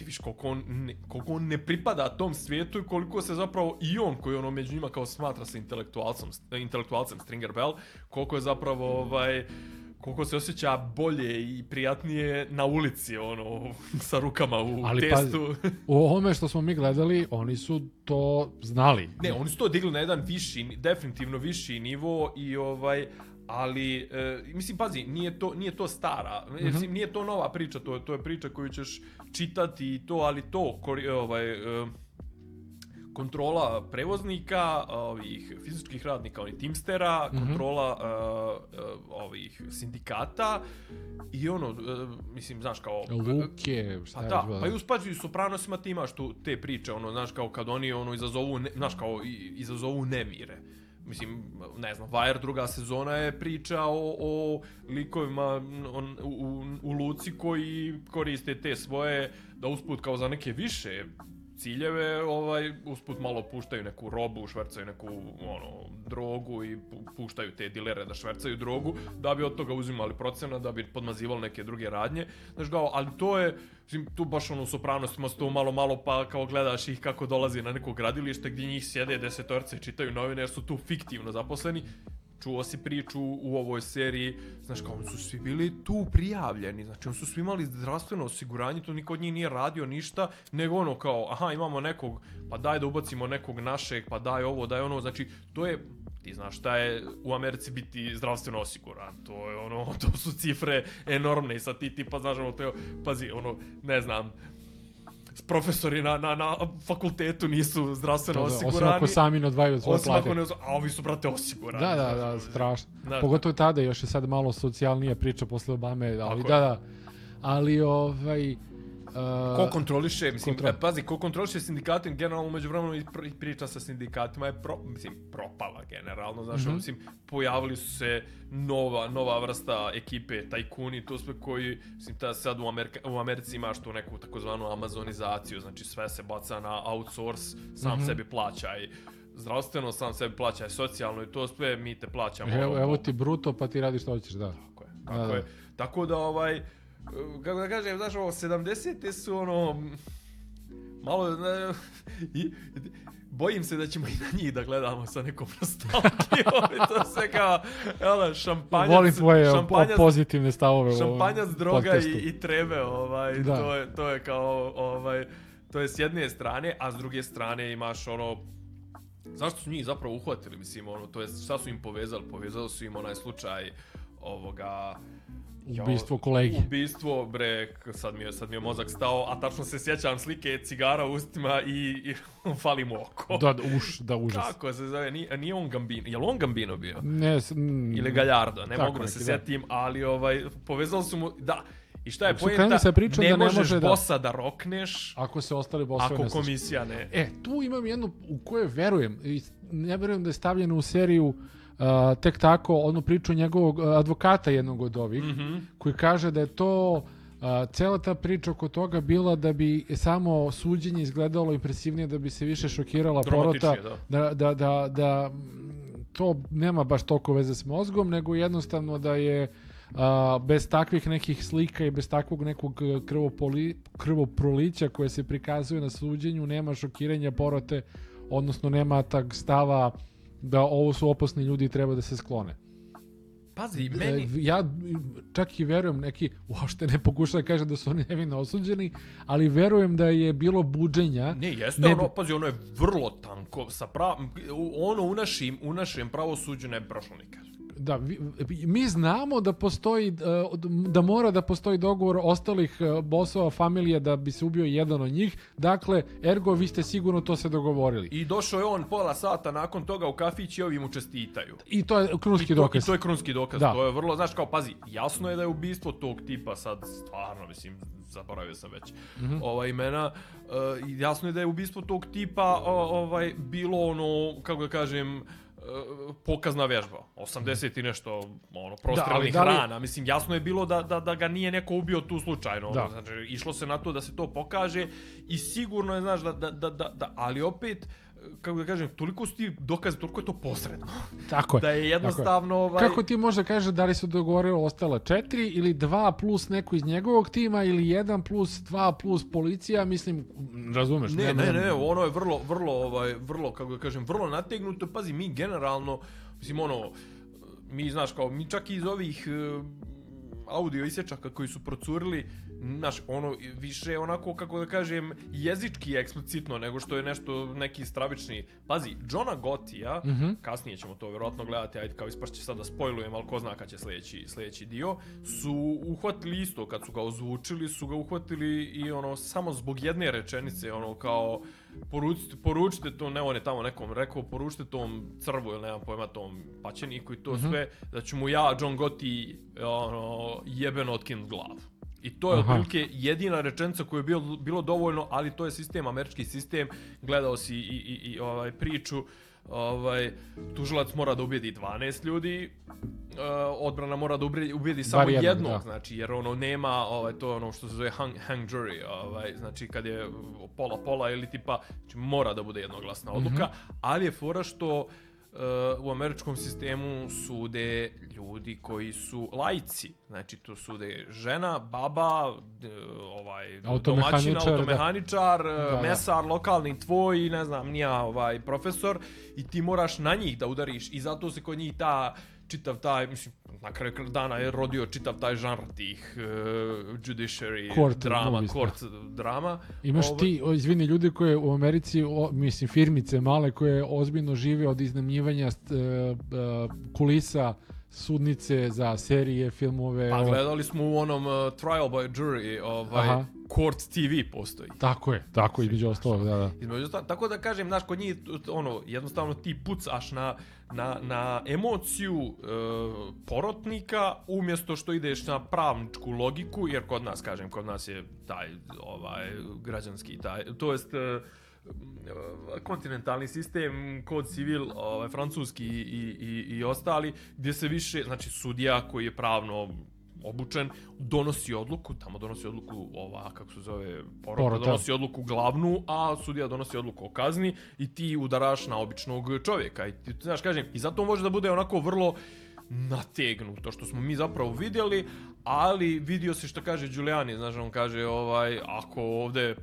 ti viš koliko on, ne, koliko on ne pripada tom svijetu i koliko se zapravo i on koji ono među njima kao smatra se intelektualcem, intelektualcem Stringer Bell, koliko je zapravo ovaj koliko se osjeća bolje i prijatnije na ulici, ono, sa rukama u Ali testu. u ovome što smo mi gledali, oni su to znali. Ne, oni su to digli na jedan viši, definitivno viši nivo i ovaj ali e, mislim pazi, nije to nije to stara, mislim nije to nova priča, to je to je priča koju ćeš čitati i to, ali to kori, ovaj e, kontrola prevoznika, ovih fizičkih radnika, onih Teamstera, kontrola e, e, ovih sindikata i ono, e, mislim, znaš, kao... Luke, šta Pa je da, pa i u Spađu i Sopranosima ti imaš tu te priče, ono, znaš, kao kad oni, ono, izazovu, ne, znaš, kao, izazovu nemire. Mislim, ne znam, Wire druga sezona je priča o, o likovima on, u, u, u Luci koji koriste te svoje, da usput kao za neke više ciljeve, ovaj, usput malo puštaju neku robu, švercaju neku, ono, drogu i pu- puštaju te dilere da švercaju drogu, da bi od toga uzimali procena, da bi podmazivali neke druge radnje. Znaš, kao, ali to je, tu baš ono u sopranostima se malo, malo pa kao gledaš ih kako dolazi na neko gradilište gdje njih sjede desetorce čitaju novine jer su tu fiktivno zaposleni. Čuo si priču u ovoj seriji, znaš kao, oni su svi bili tu prijavljeni, znači oni su svi imali zdravstveno osiguranje, to niko od njih nije radio ništa, nego ono kao, aha, imamo nekog, pa daj da ubacimo nekog našeg, pa daj ovo, daj ono, znači, to je, ti znaš šta je u Americi biti zdravstveno osiguran, to je ono, to su cifre enormne i sad ti tipa, znaš, ono, to je, pazi, ono, ne znam, profesori na, na, na fakultetu nisu zdravstveno Da, da, osim osigurani. ako sami ne odvajaju svoje Osim ako plate. ne, a ovi su, brate, osigurani. Da, da, da, strašno. Znaš, Pogotovo tada, još je sad malo socijalnija priča posle Obame, ali Tako da, da. Ali, ovaj... Ko Uh, kontroliše, mislim, kontrol. pazi, ko kontroliše sindikate, generalno umeđu vremenu i pr- i priča sa sindikatima je, pro, mislim, propala generalno, znaš, mm mislim, pojavili su se nova, nova vrsta ekipe, tajkuni, to sve koji, mislim, ta sad u, Amerika, u Americi imaš tu neku takozvanu amazonizaciju, znači sve se baca na outsource, sam Mhm. sebi plaćaj zdravstveno, sam sebi plaćaj socijalno i to sve mi te plaćamo. evo, evo ti bruto, pa ti radiš što hoćeš, da. Tako je. Tako, Da, je. da. tako da ovaj kako da kažem, znaš, ovo 70 su ono malo ne, i, bojim se da ćemo i na njih da gledamo sa nekom nostalgijom. to sve kao, jel, šampanjac, Volim tvoje o- šampanjac, pozitivne stavove šampanjac, droga i, i trebe, ovaj, Da. to, je, to je kao, ovaj, to je s jedne strane, a s druge strane imaš ono, zašto su njih zapravo uhvatili, mislim, ono, to je, šta su im povezali? Povezali su im onaj slučaj ovoga... Ubistvo kolegi. Ubistvo, bre, sad mi, je, sad mi je mozak stao, a tačno se sjećam slike cigara u ustima i, i fali mu oko. Da, da, uš, da, užas. Kako se zove? Nije, nije on Gambino. Je li on Gambino bio? Ne, mm, Ili Gallardo, ne mogu da se neki, sjetim, ali ovaj, povezali su mu, da, i šta je pojenta, sa pričom ne da ne možeš može da- bossa da rokneš Ako se ostali bosovi ako ne slušaju. komisija ne. E, tu imam jednu u kojoj verujem, i ne verujem da je stavljeno u seriju uh, tek tako, onu priču njegovog uh, advokata jednog od ovih, Mhm. koji kaže da je to uh, cela ta priča oko toga bila da bi samo suđenje izgledalo impresivnije, da bi se više šokirala porota, da, da, da, da mm, to nema baš toliko veze s mozgom, nego jednostavno da je a, bez takvih nekih slika i bez takvog nekog krvopoli, krvoprolića koje se prikazuje na suđenju, nema šokiranja porote, odnosno nema tag stava da ovo su opasni ljudi i treba da se sklone. Pazi, E, meni... Ja čak i verujem, neki uopšte ne pokušava da kaže da su oni nevino osuđeni, ali verujem da je bilo buđenja. Ne, jeste Ne ono, pazi, ono je vrlo tanko, sa prav... ono u našim, u našem pravosuđu ne prošlo nikad. Da, mi znamo da postoji, e, da mora da postoji dogovor ostalih e, bosova familije da bi se ubio jedan od njih. Dakle, ergo, vi ste sigurno to se dogovorili. I došao je on pola sata nakon toga u kafić i ovi mu čestitaju. I to je krunski I to, dokaz. I to je krunski dokaz. Da. To je vrlo, znaš, kao, pazi, jasno je da je ubistvo tog tipa sad, stvarno, mislim, zaboravio sam već Mhm. ova imena, uh, jasno je da je ubistvo tog tipa o, ovaj, bilo ono, kako da kažem, uh, pokazna vežba. 80 i nešto, ono, prostrelnih da li- rana. Mislim, jasno je bilo da, da, da ga nije neko ubio tu slučajno. Da. Ono, znači, išlo se na to da se to pokaže i sigurno je, znaš, da, da, da, da, da ali opet, kako da kažem, toliko su ti dokazi, toliko je to posredno. Tako je. Da je jednostavno, ovaj... Kako ti možda kaže da li su dogovorili ostala četiri ili dva plus neko iz njegovog tima ili jedan plus dva plus policija, mislim, razumeš? Ne, nema- ne, ne, ono je vrlo, vrlo, ovaj, vrlo, kako da kažem, vrlo nategnuto. Pazi, mi generalno, mislim, ono, mi, znaš, kao, mi čak i iz ovih e, audio isječaka koji su procurili, znaš, ono, više onako, kako da kažem, jezički eksplicitno, nego što je nešto, neki stravični. Pazi, Johna Gotija, Mhm. kasnije ćemo to vjerojatno gledati, ajde, kao ispašće sad da spojlujem, ali ko zna kad će sljedeći, sljedeći dio, su uhvatili isto, kad su ga ozvučili, su ga uhvatili i ono, samo zbog jedne rečenice, ono, kao, poručite, poručite to, ne on je tamo nekom rekao, poručite tom crvu ili nemam pojma tom paćeniku i to Mhm. sve, da ću mu ja, John Gotti, ono, jebeno otkinut glavu. I to je Aha. otprilike jedina rečenica koju je bilo, bilo dovoljno, ali to je sistem, američki sistem, gledao si i, i, i ovaj priču, ovaj, tužilac mora da ubijedi 12 ljudi, uh, odbrana mora da ubijedi, samo Bar jednog, jednog, da. znači, jer ono nema, ovaj, to je ono što se zove hang, hang jury, ovaj, znači kad je pola-pola ili tipa, znači mora da bude jednoglasna odluka, ali je fora što uh, u američkom sistemu sude ljudi koji su lajci. Znači tu sude žena, baba, ovaj, Automehaničar, domaćin, da. automehaničar, da. mesar, lokalni tvoj, ne znam, nija ovaj profesor i ti moraš na njih da udariš i zato se kod njih ta čitav taj, mislim, na kraju dana je rodio čitav taj žanr tih uh, judiciary Court drama, movies, da. court drama. Imaš Ovaj, ti, o, izvini, ljudi koje u Americi, o, mislim, firmice male koje ozbiljno žive od iznajmljivanja st- e, e, kulisa sudnice, za serije, filmove. Pa ovo- gledali smo u onom uh, Trial by Jury, ovaj, Aha. Court TV postoji. Tako je, tako između ostalog, da, da. Između tako da kažem, znaš, kod njih, ono, jednostavno ti pucaš na, na, na emociju e, porotnika, umjesto što ideš na pravničku logiku, jer kod nas, kažem, kod nas je taj, ovaj, građanski, taj, to jest, e, kontinentalni sistem, kod civil, ovaj, francuski i, i, i ostali, gdje se više, znači, sudija koji je pravno obučen, donosi odluku, tamo donosi odluku ova, kako se zove, porota, Porota. donosi odluku glavnu, a sudija donosi odluku o kazni i ti udaraš na običnog čovjeka. I ti, znaš, kažem, i zato može da bude onako vrlo nategnuto, što smo mi zapravo vidjeli, ali vidio se što kaže Giuliani, znaš, on kaže, ovaj, ako ovde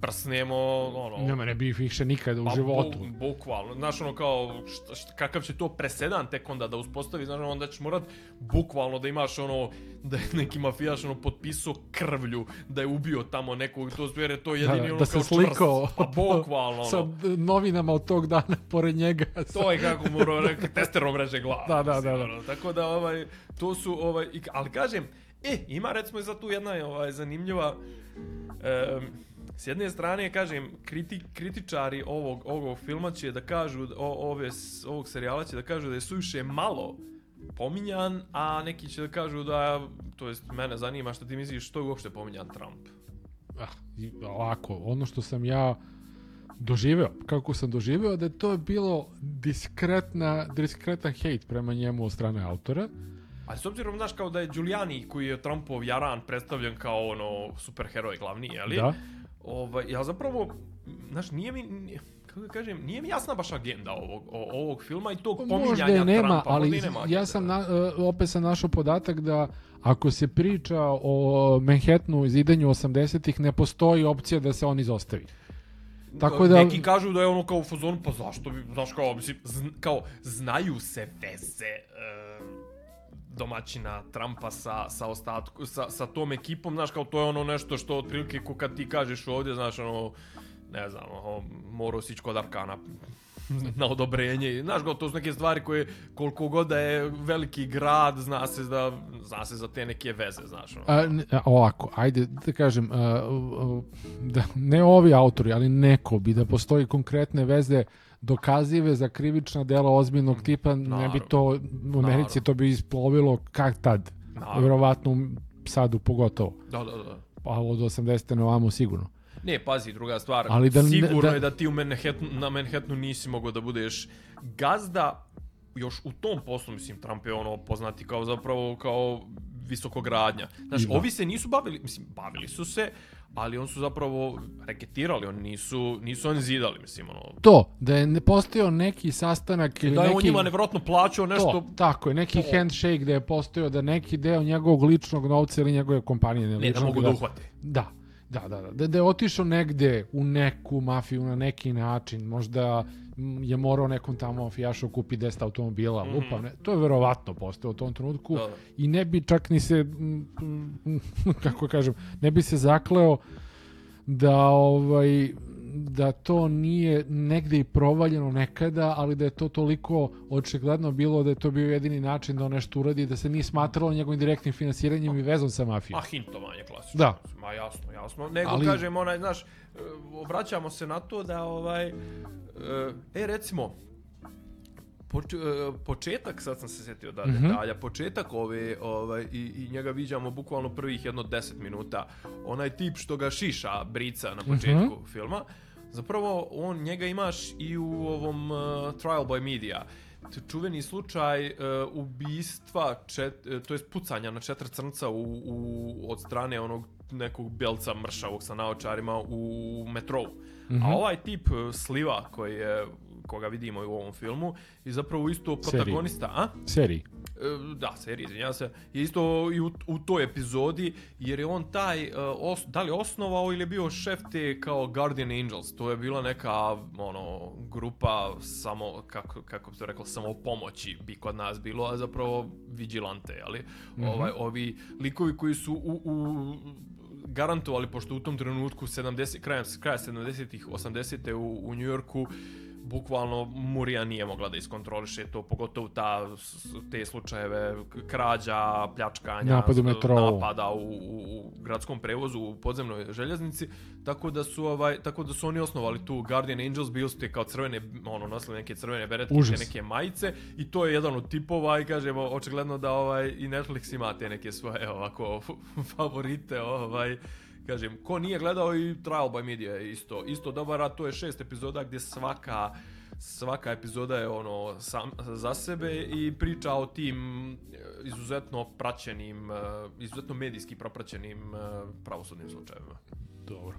prsnemo, ono, Nema ne bi više nikada u pa, životu. Bu, bukvalno. Znaš, ono kao, šta, šta, kakav će to presedan tek onda da uspostavi, znaš, onda ćeš morat bukvalno da imaš ono, da je neki mafijaš ono potpisao krvlju, da je ubio tamo nekog, to jer je to jedini da, ono da se kao slikao čvrst. Pa bukvalno, sa ono. novinama od tog dana pored njega. To je kako morao rekao, testerom reže glavu. Da, da, da, da. ono. Tako da, ovaj, to su, ovaj, ali kažem, e, ima recimo i za tu jedna ovaj, zanimljiva, em, s jedne strane, kažem, kriti, kritičari ovog, ovog filma će da kažu, o, ove, ovog serijala će da kažu da je suviše malo pominjan, a neki će da kažu da, to jest mene zanima što ti misliš što je uopšte pominjan Trump. Ah, ovako, ono što sam ja doživeo, kako sam doživeo, da je to bilo diskretna, diskretan hejt prema njemu od strane autora. Ali s obzirom, znaš, kao da je Giuliani, koji je Trumpov jaran, predstavljen kao ono superheroj glavni, jeli? Da. Ovaj, ja zapravo, znaš, nije mi, nije- kako da kažem, nije mi jasna baš agenda ovog, o- ovog filma i tog pominjanja Možda je nema, Trumpa. ali možda i nema ja sam na, e, opet sam našao podatak da ako se priča o Manhattanu zidanju 80-ih, ne postoji opcija da se on izostavi. Tako da, Neki kažu da je ono kao u fazonu, pa zašto bi, znaš kao, mislim, zn, kao, znaju se veze e, domaćina Trumpa sa, sa, ostatku, sa, sa tom ekipom, znaš, kao to je ono nešto što otprilike ko kad ti kažeš ovdje, znaš, ono, ne znam, ono, morao si ići kod Arkana na odobrenje. Znaš, kao, to su neke stvari koje koliko god da je veliki grad, zna se da zna se za te neke veze, znaš. Ono. A, ovako, ajde da kažem, a, a, da, ne ovi autori, ali neko bi da postoji konkretne veze dokazive za krivična dela ozbiljnog tipa, ne bi Naravno. to, u Americi to bi isplovilo kak tad. Naravno. Vjerovatno sadu pogotovo. Da, da, da. Pa od 80. na ovamo sigurno. Ne, pazi, druga stvar. Ali da Sigurno da- je da ti u Manhattanu, na Manhattanu nisi mogao da budeš gazda još u tom poslu, mislim, Trump je ono poznati kao zapravo kao visokogradnja. Znaš, Ima. ovi se nisu bavili, mislim, bavili su se, ali on su zapravo reketirali, oni nisu, nisu oni zidali, mislim, ono, To, da je ne postojao neki sastanak ili da je neki... on njima nevjerojatno plaćao nešto, To, tako je, neki handshake da je postojao da neki deo njegovog ličnog novca ili njegove kompanije ne, ne, da mogu da uhvate. Da, da, da, da. Da, da je otišao negde u neku mafiju na neki način, možda mm, je morao nekom tamo mafijašu kupi 10 automobila, mm lupam, ne, to je verovatno postao u tom trenutku Da, da. i ne bi čak ni se, mm, mm, kako kažem, ne bi se zakleo da ovaj da to nije negde i provaljeno nekada, ali da je to toliko očigledno bilo da je to bio jedini način da on nešto uradi, da se nije smatralo njegovim direktnim finansiranjem i vezom sa mafijom. Ma hintovanje klasično. Da. Ma jasno, jasno. Nego Ali- kažem onaj, znaš, e, obraćamo se na to da ovaj e, e recimo e, početak, sad sam se sjetio da Mhm. detalja, početak ove, ovaj, i, i njega viđamo bukvalno prvih jedno 10 minuta. Onaj tip što ga šiša brica na početku Mhm. filma, zapravo on njega imaš i u ovom uh, Trial by Media. Je čuveni slučaj uh, ubistva, čet, uh, to jest pucanja na četiri crnca u, u, od strane onog nekog belca mršavog sa naočarima u metrou. Mhm. A ovaj tip uh, Sliva koji je koga vidimo i u ovom filmu je zapravo isto Seriji. protagonista, a? seriji. E, da, serija, izvinjavam se, je isto i u, u toj epizodi, jer je on taj, e, os, da li osnovao ili je bio šef te kao Guardian Angels, to je bila neka, ono, grupa samo, kako, kako bi se rekao, samo pomoći bi kod nas bilo, a zapravo vigilante, ali ovaj, ovi likovi koji su u, u garantovali, pošto u tom trenutku 70, krajem, kraja 70-ih, 80-te u, u New Yorku bukvalno Murija nije mogla da iskontroliše to, pogotovo ta, te slučajeve krađa, pljačkanja, Napad u metrou. napada u, u, u gradskom prevozu, u podzemnoj željeznici, tako da su ovaj tako da su oni osnovali tu Guardian Angels, bili su te kao crvene, ono, nosili neke crvene beretke, Užas. te neke majice i to je jedan od tipova i kažemo, očigledno da ovaj i Netflix ima te neke svoje ovako favorite, ovaj kažem, ko nije gledao i Trial by Media isto, isto dobar, a to je šest epizoda gdje svaka svaka epizoda je ono sam, za sebe i priča o tim e, izuzetno praćenim, e, izuzetno medijski propraćenim e, pravosudnim slučajevima. Dobro.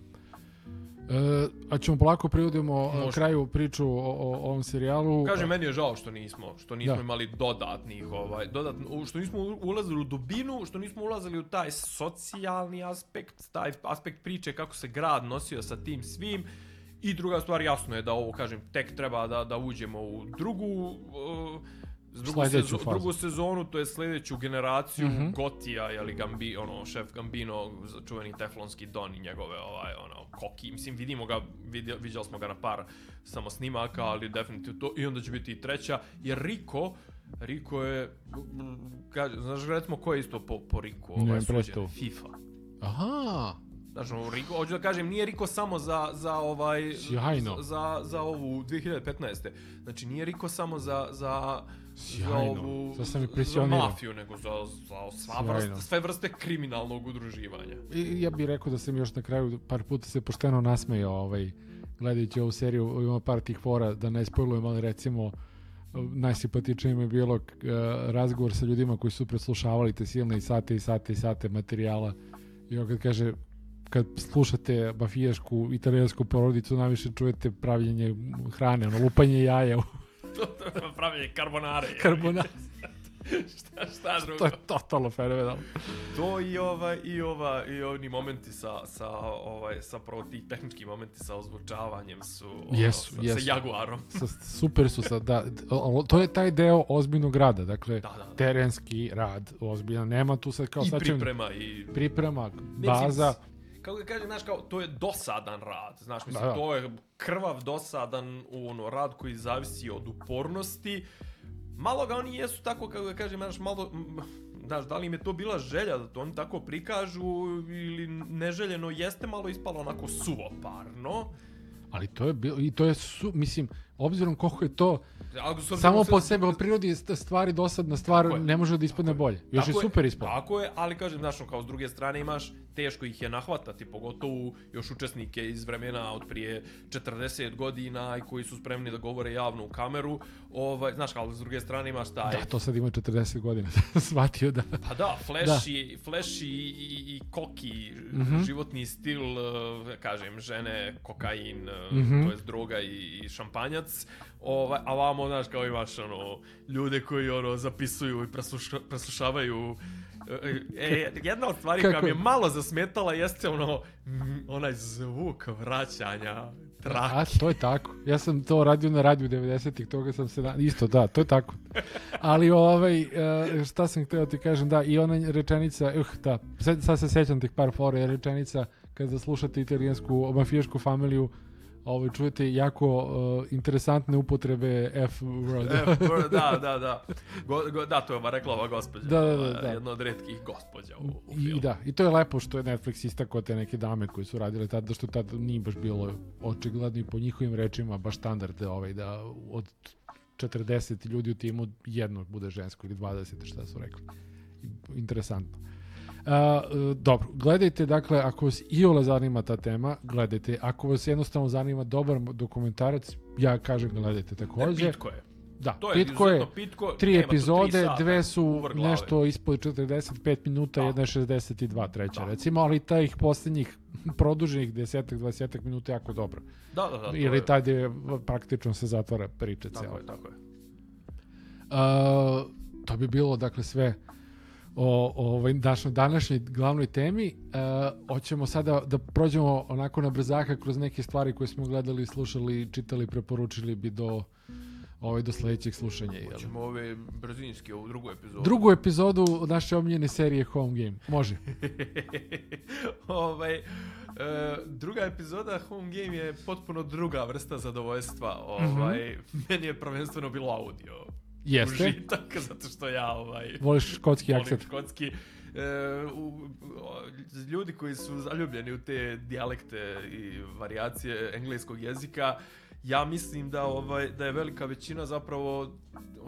E, a ćemo polako privodimo e, Može. kraju priču o, o ovom serijalu. Kaže, meni je žao što nismo, što nismo Da. imali dodatnih, ovaj, dodatno, što nismo ulazili u dubinu, što nismo ulazili u taj socijalni aspekt, taj aspekt priče kako se grad nosio sa tim svim. I druga stvar, jasno je da ovo, kažem, tek treba da, da uđemo u drugu, uh, drugu, sezo- drugu sezonu, to je sledeću generaciju Mhm. Gotija, jeli Gambi, ono, šef Gambino, čuveni teflonski Don i njegove, ovaj, ono, koki, mislim, vidimo ga, vidio, viđali smo ga na par samo snimaka, ali definitivno to, i onda će biti i treća, jer Riko, Riko je, mm, kaže, znaš, recimo, ko je isto po, po Riku, ovaj, suđen? FIFA. Aha, Znaš, ono, Riko, hoću da kažem, nije Riko samo za, za ovaj... Sjajno. Za, za ovu 2015. Znači, nije Riko samo za, za, za Sjajno. ovu... Sad sam za mafiju, nego za, za sva vrste, sve vrste kriminalnog udruživanja. I ja bih rekao da sam još na kraju par puta se pošteno nasmejao ovaj, gledajući ovu seriju, ima par tih fora, da ne spojlujem, ali recimo najsimpatičnije mi je bilo e, razgovor sa ljudima koji su preslušavali te silne i sate i sate i sate materijala i on kad kaže kad slušate mafijašku italijansku porodicu najviše čujete pravljenje hrane, ono lupanje jaja to, pravljenje karbonare. karbonara. šta, šta drugo? to je totalno fenomenalno. To i ova i ova i oni momenti sa sa ovaj sa prvo ti tehnički momenti sa ozvučavanjem su ono, Jesu, sa, jesu. sa Jaguarom. Sa, super su sa, da, to je taj deo ozbiljnog rada, dakle, Da, da, da. terenski rad, ozbiljan, nema tu sad kao I sad priprema i priprema, baza, mislim, Kako da kažem, znaš, kao, to je dosadan rad. Znaš, mislim, Da, da. to je krvav, dosadan ono, rad koji zavisi od upornosti. Malo ga oni jesu tako, kako da kažem, znaš, malo... Znaš, da li im je to bila želja da to oni tako prikažu ili neželjeno jeste malo ispalo onako suvoparno. ali to je bilo, i to je, su, mislim, obzirom koliko je to Ali s obzirom samo se- po sebi, od prirodi je st- stvari dosadna stvar, je. ne može da ispadne bolje. Još je Tako super ispalo. Tako je, ali kažem, znaš, kao s druge strane imaš, teško ih je nahvatati, pogotovo još učesnike iz vremena od prije 40 godina i koji su spremni da govore javno u kameru. Ovaj, znaš, ali s druge strane imaš taj... Da, to sad ima 40 godina, shvatio da... Pa da, flashy, flashy i, i koki Mhm. životni stil, eh, kažem, žene, kokain, eh, Mhm. to jest droga i, i šampanjac. Ovaj, a vamo, znaš, kao imaš ono, ljude koji ono, zapisuju i presluša, preslušavaju E, e, jedna od stvari koja Kako- mi je malo zasmetala jeste ono, mm, onaj zvuk vraćanja trake. A, to je tako. Ja sam to radio na radiju 90-ih, toga sam se... Da, isto, da, to je tako. Ali ovaj, e, šta sam htio ti kažem, da, i ona rečenica, uh, da, sad, sad se sećam tih par fora, je rečenica kada slušate italijansku mafijašku familiju, ovaj, čujete jako uh, interesantne upotrebe F word. E, br- da, da, da. Go, go, da, to je ova rekla ova gospođa. Da, da, da, da. Jedna od redkih gospođa u, u I filmu. da, i to je lepo što je Netflix istakao te neke dame koje su radile tada, što tad nije baš bilo očigledno i po njihovim rečima baš standard ovaj, da od 40 ljudi u timu jedno bude žensko ili 20, šta su rekli. Interesantno. Uh, uh, dobro, gledajte, dakle, ako vas i ole zanima ta tema, gledajte. Ako vas jednostavno zanima dobar dokumentarac, ja kažem gledajte takođe. Ne, pitko je. Da, To je pitko je, pitko, tri tu tri epizode, sata dve su nešto ispod 45 minuta, Da. jedna je 62, treća Da. recimo, ali tajih posljednjih produženih 10 20 minuta je jako dobro. Da, da, da. Ili je- tad je praktično se zatvara priča Tako cijela. je, tako je. Uh, to bi bilo dakle sve o, o našoj današnjoj glavnoj temi. Uh, hoćemo sada da prođemo onako na brzaka kroz neke stvari koje smo gledali, slušali, čitali, preporučili bi do ovaj, do sledećeg slušanja. jel? Ćemo ove brzinski, ovu drugu epizodu. Drugu epizodu naše omiljene serije Home Game. Može. ovaj, e, druga epizoda Home Game je potpuno druga vrsta zadovoljstva. Ovaj, Meni je prvenstveno bilo audio. Jeste. Užitak, zato što ja ovaj, Voliš škotski akcent. škotski. E, u, ljudi koji su zaljubljeni u te dijalekte i varijacije engleskog jezika, ja mislim da ovaj da je velika većina zapravo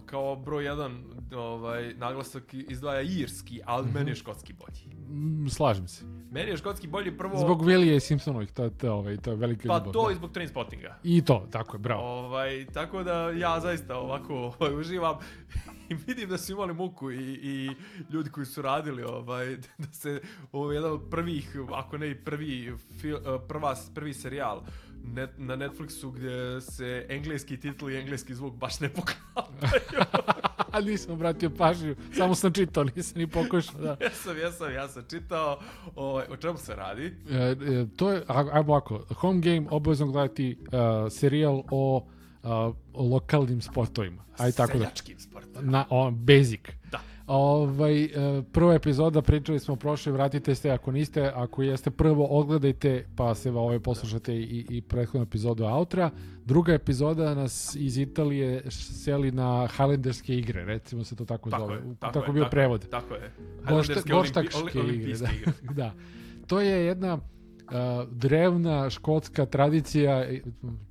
kao broj jedan ovaj naglasak izdvaja irski, ali meni je škotski bolji. Mm, slažem se. Meni je škotski bolji prvo Zbog Vilije i Simpsonovih, to, to, ovaj, to je velika pa ljubav. to da. i zbog Trainspottinga. I to, tako je, bravo. Ovaj, tako da ja zaista ovako ovaj, uživam i vidim da su imali muku i, i ljudi koji su radili ovaj, da se ovo je jedan od prvih, ako ne i prvi, fil, prva, prvi serijal net, na Netflixu gdje se engleski titl i engleski zvuk baš ne poklapaju. A nisam obratio pažnju, samo sam čitao, nisam ni pokušao, da. jesam, jesam, ja sam čitao ovaj, o čemu se radi. E, e, to je, ajmo ovako, Home Game obavezno gledati uh, serijal o, uh, o lokalnim sportovima. Aj tako da. Seljačkim sportom. Na, on, basic. Da. Ovaj, e, prva epizoda, pričali smo prošle, vratite se ako niste, ako jeste prvo ogledajte pa se ovaj poslušate i, i prethodnu epizodu outra. Druga epizoda nas iz Italije seli na Highlanderske igre, recimo se to tako, Tako zove. je, tako tako je, bio tako prevod. Tako je. Highlanderske olimpi- igre, olimpijske da. igre. da. To je jedna drevna škotska tradicija,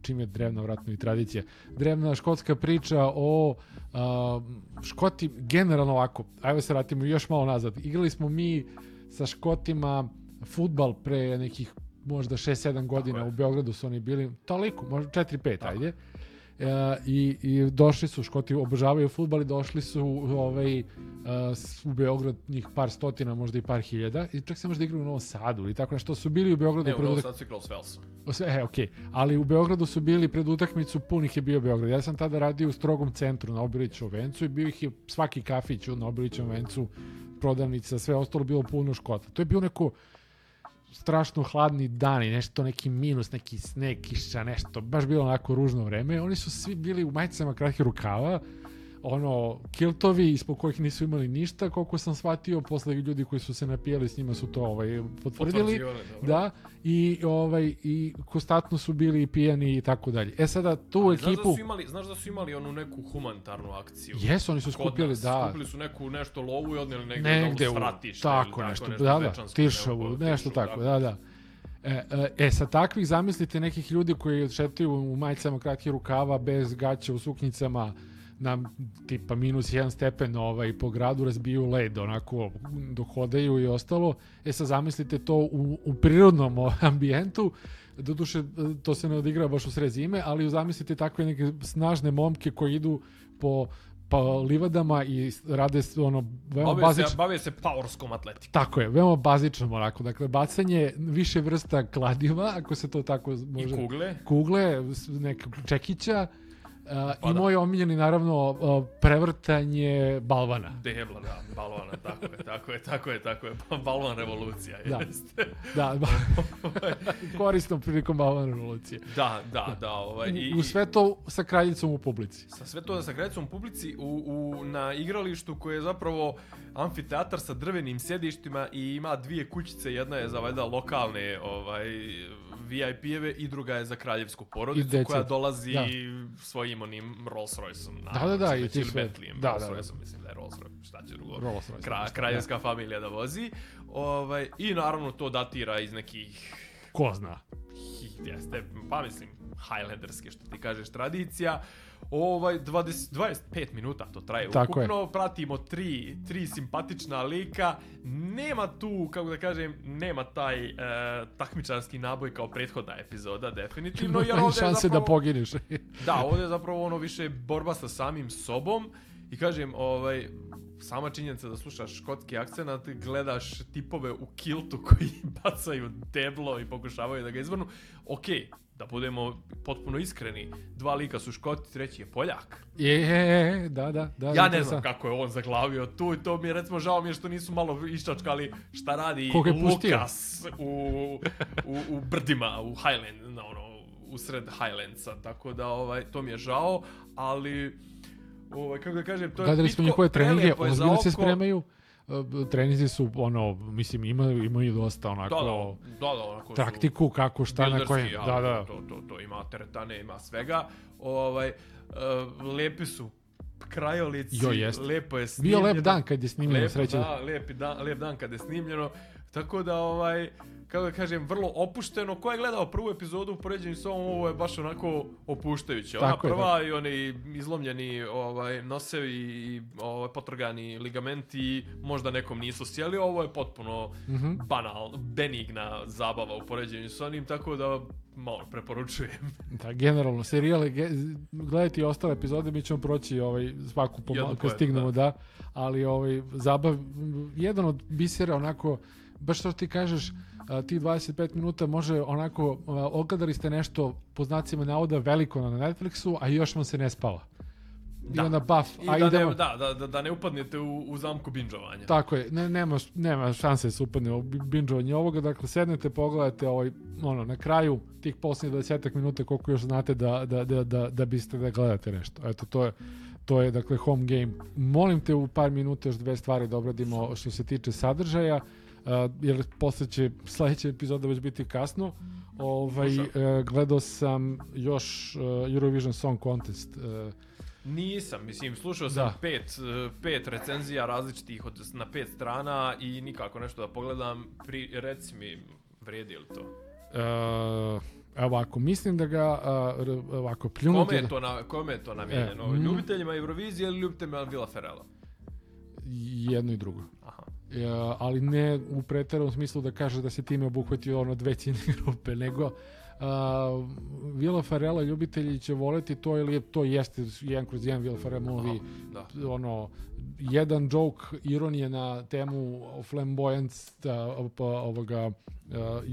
čim je drevna vratno i tradicija, drevna škotska priča o uh, Škoti, generalno ovako, ajmo se vratimo još malo nazad. Igrali smo mi sa Škotima futbal pre nekih možda 6-7 godina u Beogradu su oni bili, toliko, možda 4-5, ajde. E, i, I došli su, Škoti obožavaju futbal i došli su ovaj, e, u Beograd njih par stotina, možda i par hiljada i čak se možda igraju u Novom Sadu ili tako nešto su bili u Beogradu Ne, u Novom Sadu su igrali s Velsom. e, okej. Ali u Beogradu su bili pred utakmicu, punih je bio Beograd. Ja sam tada radio u strogom centru na Obilićevom vencu i bio ih je svaki kafić na Obilićevom vencu, prodavnica, sve ostalo bilo puno škota. To je bio neko strašno hladni dan i nešto, neki minus, neki sneg, kiša, nešto, baš bilo onako ružno vreme. Oni su svi bili u majicama kratkih rukava, ono, kiltovi ispod kojih nisu imali ništa, koliko sam shvatio, posle ljudi koji su se napijali s njima su to ovaj, potvrdili. Da, i ovaj i konstantno su bili pijani i tako dalje. E sada tu Ali Znaš da, ekipu su imali, znaš da su imali onu neku humanitarnu akciju? Jesu, oni su skupili, nas. da. Skupili su neku nešto lovu i odneli negde, negde da u, svratište. tako ili nešto, nešto da, da, nebo, nešto tako, da, da. E, e, e, sa takvih zamislite nekih ljudi koji šetaju u majicama kratkih rukava, bez gaća, u suknjicama, na tipa minus jedan stepen ovaj, po gradu razbiju led, onako dok hodaju i ostalo. E sad zamislite to u, u prirodnom ovaj, ambijentu, doduše to se ne odigra baš u sred zime, ali zamislite takve neke snažne momke koji idu po pa livadama i rade ono veoma Bave bazično. se, bave se powerskom atletikom. Tako je, veoma bazično onako. Dakle, bacanje više vrsta kladiva, ako se to tako može... I kugle. Kugle, neka čekića. Pa I da. moj omiljeni, naravno, prevrtanje balvana. Debla, da, balvana, tako je, tako je, tako je, tako je. Balvan revolucija, Da. jeste. Da, ba, korisnom prilikom balvana revolucije. Da, da, da, ovaj, i, U, sve to sa kraljicom u publici. sa sve to sa krecom u publici u, u, na igralištu koje je zapravo amfiteatar sa drvenim sjedištima i ima dvije kućice, jedna je za valjda lokalne ovaj, VIP-eve i druga je za kraljevsku porodicu koja dolazi Da. svojim onim Rolls Royceom. Da, da, da, i ti sve. Da, Rolls da, da. Mislim da je Rolls Royce, šta će drugo. Rolls Royce, Kra, nešto, kraljevska familija da vozi. Ovaj, I naravno to datira iz nekih Ko zna? jeste, pa mislim, Highlanderske, što ti kažeš, tradicija. Ovaj, 20, 25 minuta to traje Tako je. ukupno, pratimo tri, tri simpatična lika, nema tu, kako da kažem, nema taj e, takmičarski naboj kao prethodna epizoda, definitivno, jer ovdje je šanse zapravo... da pogineš. Da, ovdje je zapravo ono više borba sa samim sobom i kažem, ovaj, sama činjenica da slušaš škotski akcenat, gledaš tipove u kiltu koji bacaju deblo i pokušavaju da ga izvrnu, ok, da budemo potpuno iskreni, dva lika su škoti, treći je Poljak. je, je, da, da, da. Ja ne znam kako je on zaglavio tu i to mi je recimo žao mi je što nisu malo iščačkali šta radi? Lukas u, u, u brdima, u Highland, na ono, usred Highlandsa, tako da ovaj, to mi je žao, ali ovaj, kako da kažem, to je Gledali smo njihove treninge, ozbiljno se spremaju. Uh, Treninzi su, ono, mislim, imaju, imaju dosta Da, onako da, da, da, onako su taktiku, kako, šta, na kojem. Da, da. To, to, to ima teretane, ima svega. Ovaj, uh, lepi su krajolici, Jo, jeste. lepo je Bio snimljeno. lep dan kad je snimljeno, Lepo, sreća. Da, lepi dan, lep dan kad je snimljeno. Tako da, ovaj, kako da kažem, vrlo opušteno. Ko je gledao prvu epizodu u poređenju s ovom, ovo je baš onako opuštajuće. Ona Tako je, prva i oni izlomljeni ovaj, nosevi i ovaj, potrgani ligamenti možda nekom nisu sjeli. Ovo je potpuno Mhm. banal, benigna zabava u poređenju s onim, tako da malo preporučujem. Da, generalno, serijale, ge, gledajte i ostale epizode, mi ćemo proći ovaj, svaku po, Jednu kad stignemo, da. da. Ali ovaj, zabav, jedan od bisera onako, baš što ti kažeš, a, tih 25 minuta može onako, a, ogledali ste nešto po znacima navoda veliko na Netflixu, a još vam se ne spava. I Da. onda buff, I a da, idemo... ne, da, da, da, da ne upadnete u, u zamku binđovanja. Tako je, ne, nema, nema šanse da se upadne u binđovanje ovoga, dakle sednete, pogledate ovaj, ono, na kraju tih posljednjih 20 minuta koliko još znate da, da, da, da, da biste da gledate nešto. Eto, to je, to je dakle home game. Molim te u par minuta još dve stvari da obradimo što se tiče sadržaja, uh, jer posle će sledeća epizoda već biti kasno. Ovaj, uh, gledao sam još uh, Eurovision Song Contest. Uh, Nisam, mislim, slušao sam Da. pet, pet recenzija različitih od, na pet strana i nikako nešto da pogledam. Pri, reci mi, vredi li to? Uh, ovako, mislim da ga uh, ovako pljunuti... Kome je to, na, kome je to namijenjeno? mm. Ljubiteljima Eurovizije ili ljubiteljima Vila Ferela? jedno i drugo. Ali ne u preteranom smislu da kaže da se time obuhvati ono dve ciljne grupe, nego a, Vila Farela ljubitelji će voleti to ili to jeste jedan kroz jedan Vila Farela movie da. ono jedan joke ironije na temu flamboyance pa, ovoga a,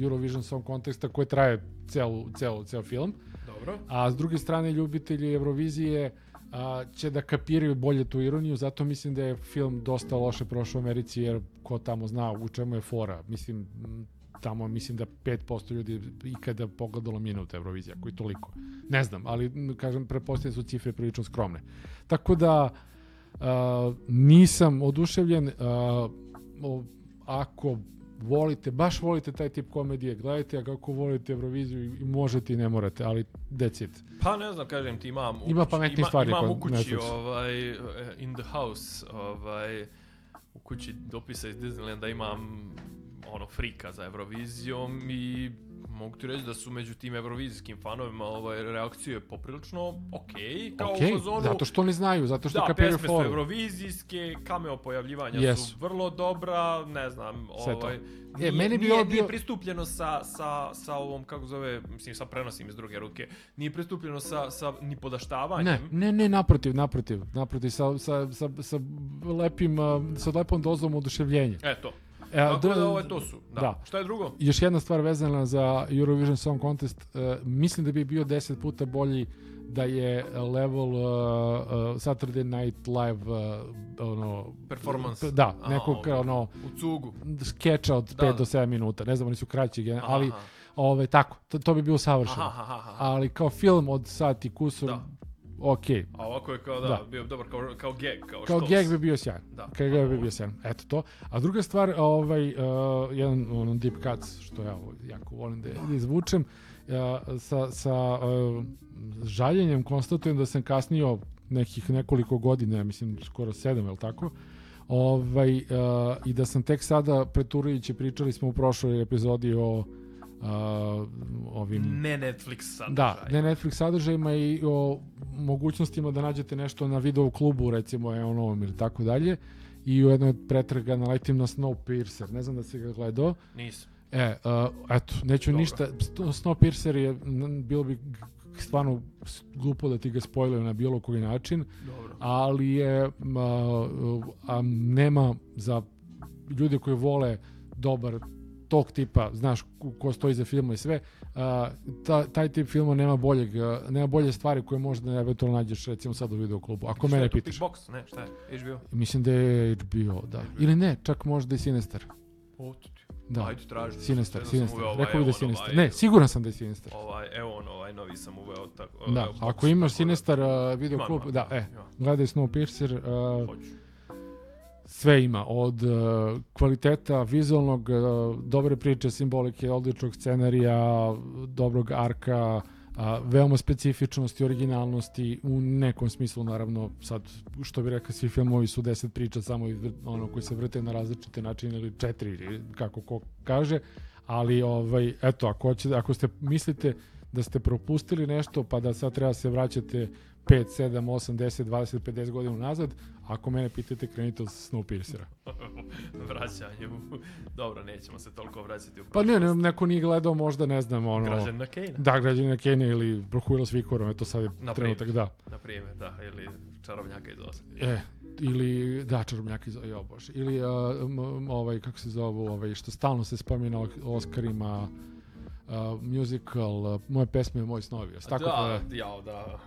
Eurovision Song Contesta koji traje celu, celu, ceo film Dobro. a s druge strane ljubitelji Eurovizije a, će da kapiraju bolje tu ironiju, zato mislim da je film dosta loše prošao u Americi, jer ko tamo zna u čemu je fora. Mislim, tamo mislim da 5% ljudi ikada pogledalo minut Eurovizija, koji toliko. Ne znam, ali kažem, prepostavljam su cifre prilično skromne. Tako da, a, nisam oduševljen, a, o, ako volite, baš volite taj tip komedije, gledajte, a kako volite Euroviziju i možete i ne morate, ali it. Pa ne znam, kažem ti imam u Ima pametnijih ima, stvari Imam u kući ovaj, eh, in the house, ovaj, u kući dopisa iz Disneylanda imam ono frika za Eurovizijom i mogu ti reći da su među tim eurovizijskim fanovima ovaj, reakcije poprilično okej, kao Okej, u fazonu. zato što oni znaju, zato što da, kapiraju pesme su foru. eurovizijske, cameo pojavljivanja Jesu. su vrlo dobra, ne znam, Sve to. ovaj, E, nije, meni bi nije, ovo nije bio- pristupljeno sa, sa, sa ovom, kako zove, mislim, sa prenosim iz druge ruke, nije pristupljeno sa, sa ni podaštavanjem. Ne, ne, ne, naprotiv, naprotiv, naprotiv, sa, sa, sa, sa lepim, sa lepom dozom oduševljenja. Eto. E, Tako da ovo je to su. Da. da. Šta je drugo? Još jedna stvar vezana za Eurovision Song Contest, uh, mislim da bi bio 10 puta bolji da je level uh, uh, Saturday Night Live uh, ono Performance. da, A, nekog okej. ono U cugu. skeča od 5 Da. do 7 minuta. Ne znam, oni su kraći, ali aha. ove tako, to, to bi bilo savršeno. Aha, aha, aha. Ali kao film od sat i kusur, Da. Ok. A ovako je kao da, Da. bio dobar kao, kao gag, kao, Kao štos. gag bi bio sjajan. Da. Kao gag bi bio sjajan. Eto to. A druga stvar, ovaj, uh, jedan ono, deep cuts, što ja jako volim da, da izvučem, uh, sa, sa uh, žaljenjem konstatujem da sam kasnio nekih nekoliko godina, ja mislim skoro sedam, je li tako? Ovaj, uh, I da sam tek sada, preturujući, pričali smo u prošloj epizodi o uh, ovim... Ne Netflix sadržaj. Da, ne Netflix sadržajima i o mogućnostima da nađete nešto na video klubu, recimo je onom ili tako dalje. I u jednoj od pretraga naletim na Snowpiercer. Ne znam da si ga gledao. Nisam. E, uh, eto, neću Dobro. ništa. Snowpiercer je, bilo bi stvarno glupo da ti ga spojluju na bilo koji način, Dobro. ali je, a, a, nema za ljude koji vole dobar tog tipa, znaš ko- stoji za filma i sve, a, ta, taj tip filma nema boljeg, nema bolje stvari koje možda eventualno nađeš recimo sad u videoklubu. Ako Šta mene je to, pitaš. Pickbox? Ne, šta je? HBO? Mislim da je HBO, da. Ili ne, čak možda i Sinister. O, to ti. Da. Ajde, traži. Sam Sinestar. uveo ovaj Rekao bi da je Eon, Sinestar. ovaj- Ne, siguran sam da je Sinestar. Ovaj, evo on, ovaj novi sam uveo. Tako, Da, ako box, imaš da- Sinestar uh, video Imam, klub, imam, da, e, gledaj Snowpiercer, uh, Hoću. Sve ima, od uh, kvaliteta vizualnog, uh, dobre priče, simbolike, odličnog scenarija, dobrog arka, a, veoma specifičnosti, originalnosti, u nekom smislu naravno, sad, što bi rekao, svi filmovi su deset priča samo ono, koji se vrte na različite načine ili četiri, ili kako ko kaže, ali ovaj, eto, ako, hoćete, ako ste mislite da ste propustili nešto, pa da sad treba se vraćate 5, 7, 8, 10, 20, 50 godina nazad, ako mene pitate, krenite od Snowpiercera. Vraćanje u... Dobro, nećemo se toliko vraćati u Pa ne, ne, prošlost. neko nije gledao možda, ne znam, ono... Građan na Kane, Da, građani na Kenija ili Brohuila s Vikorom, eto sad je Na trenutak, da. na primjer, da, ili čarobnjaka iz osam. E, ili, da, čarobnjak iz, jo bože, ili a, m, ovaj, kako se zove, ovaj, što stalno se spomina o Oscarima, a, musical, a, moje pesme, moji snovi, jesi tako da, je? jao, da.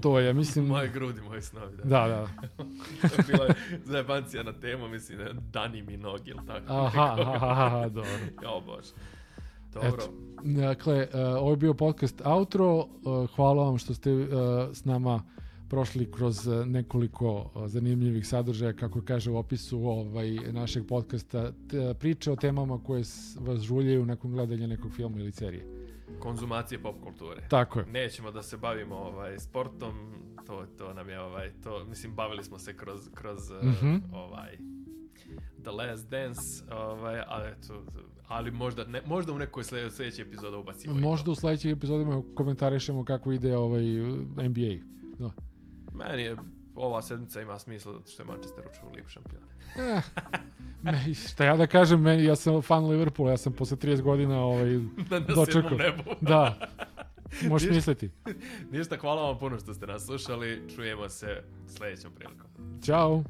To je, mislim, Moje grudi, moji snovi, da. da, da, to je bila zajebancija na temu, mislim, Dani mi nogi, ili tako. aha, aha, aha, dobro. Jao, bože. Dobro. Eto, dakle, uh, ovo je bio podcast outro, uh, hvala vam što ste uh, s nama prošli kroz uh, nekoliko uh, zanimljivih sadržaja, kako kaže u opisu ovaj, našeg podcasta, priče o temama koje vas žuljaju nakon gledanja nekog filma ili serije. Konzumacije pop kulture. Tako je. Nećemo da se bavimo ovaj sportom, to to nam je ovaj to mislim bavili smo se kroz kroz uh, Mhm. ovaj The Last Dance, ovaj, ali eto, ali možda ne, možda u nekoj slje, sljedećoj epizodi ubacimo. Možda u sledećih epizodima komentarišemo kako ide ovaj NBA. Da. Meni je ova sedmica ima smisla zato što je Manchester učeo Ligu šampiona. Me, šta ja da kažem, meni, ja sam fan Liverpoola, ja sam posle 30 godina ovaj, na dočekao. nebu. Da, možeš Ništa. misliti. Ništa, hvala vam puno što ste nas slušali. Čujemo se sljedećom prilikom. Ćao.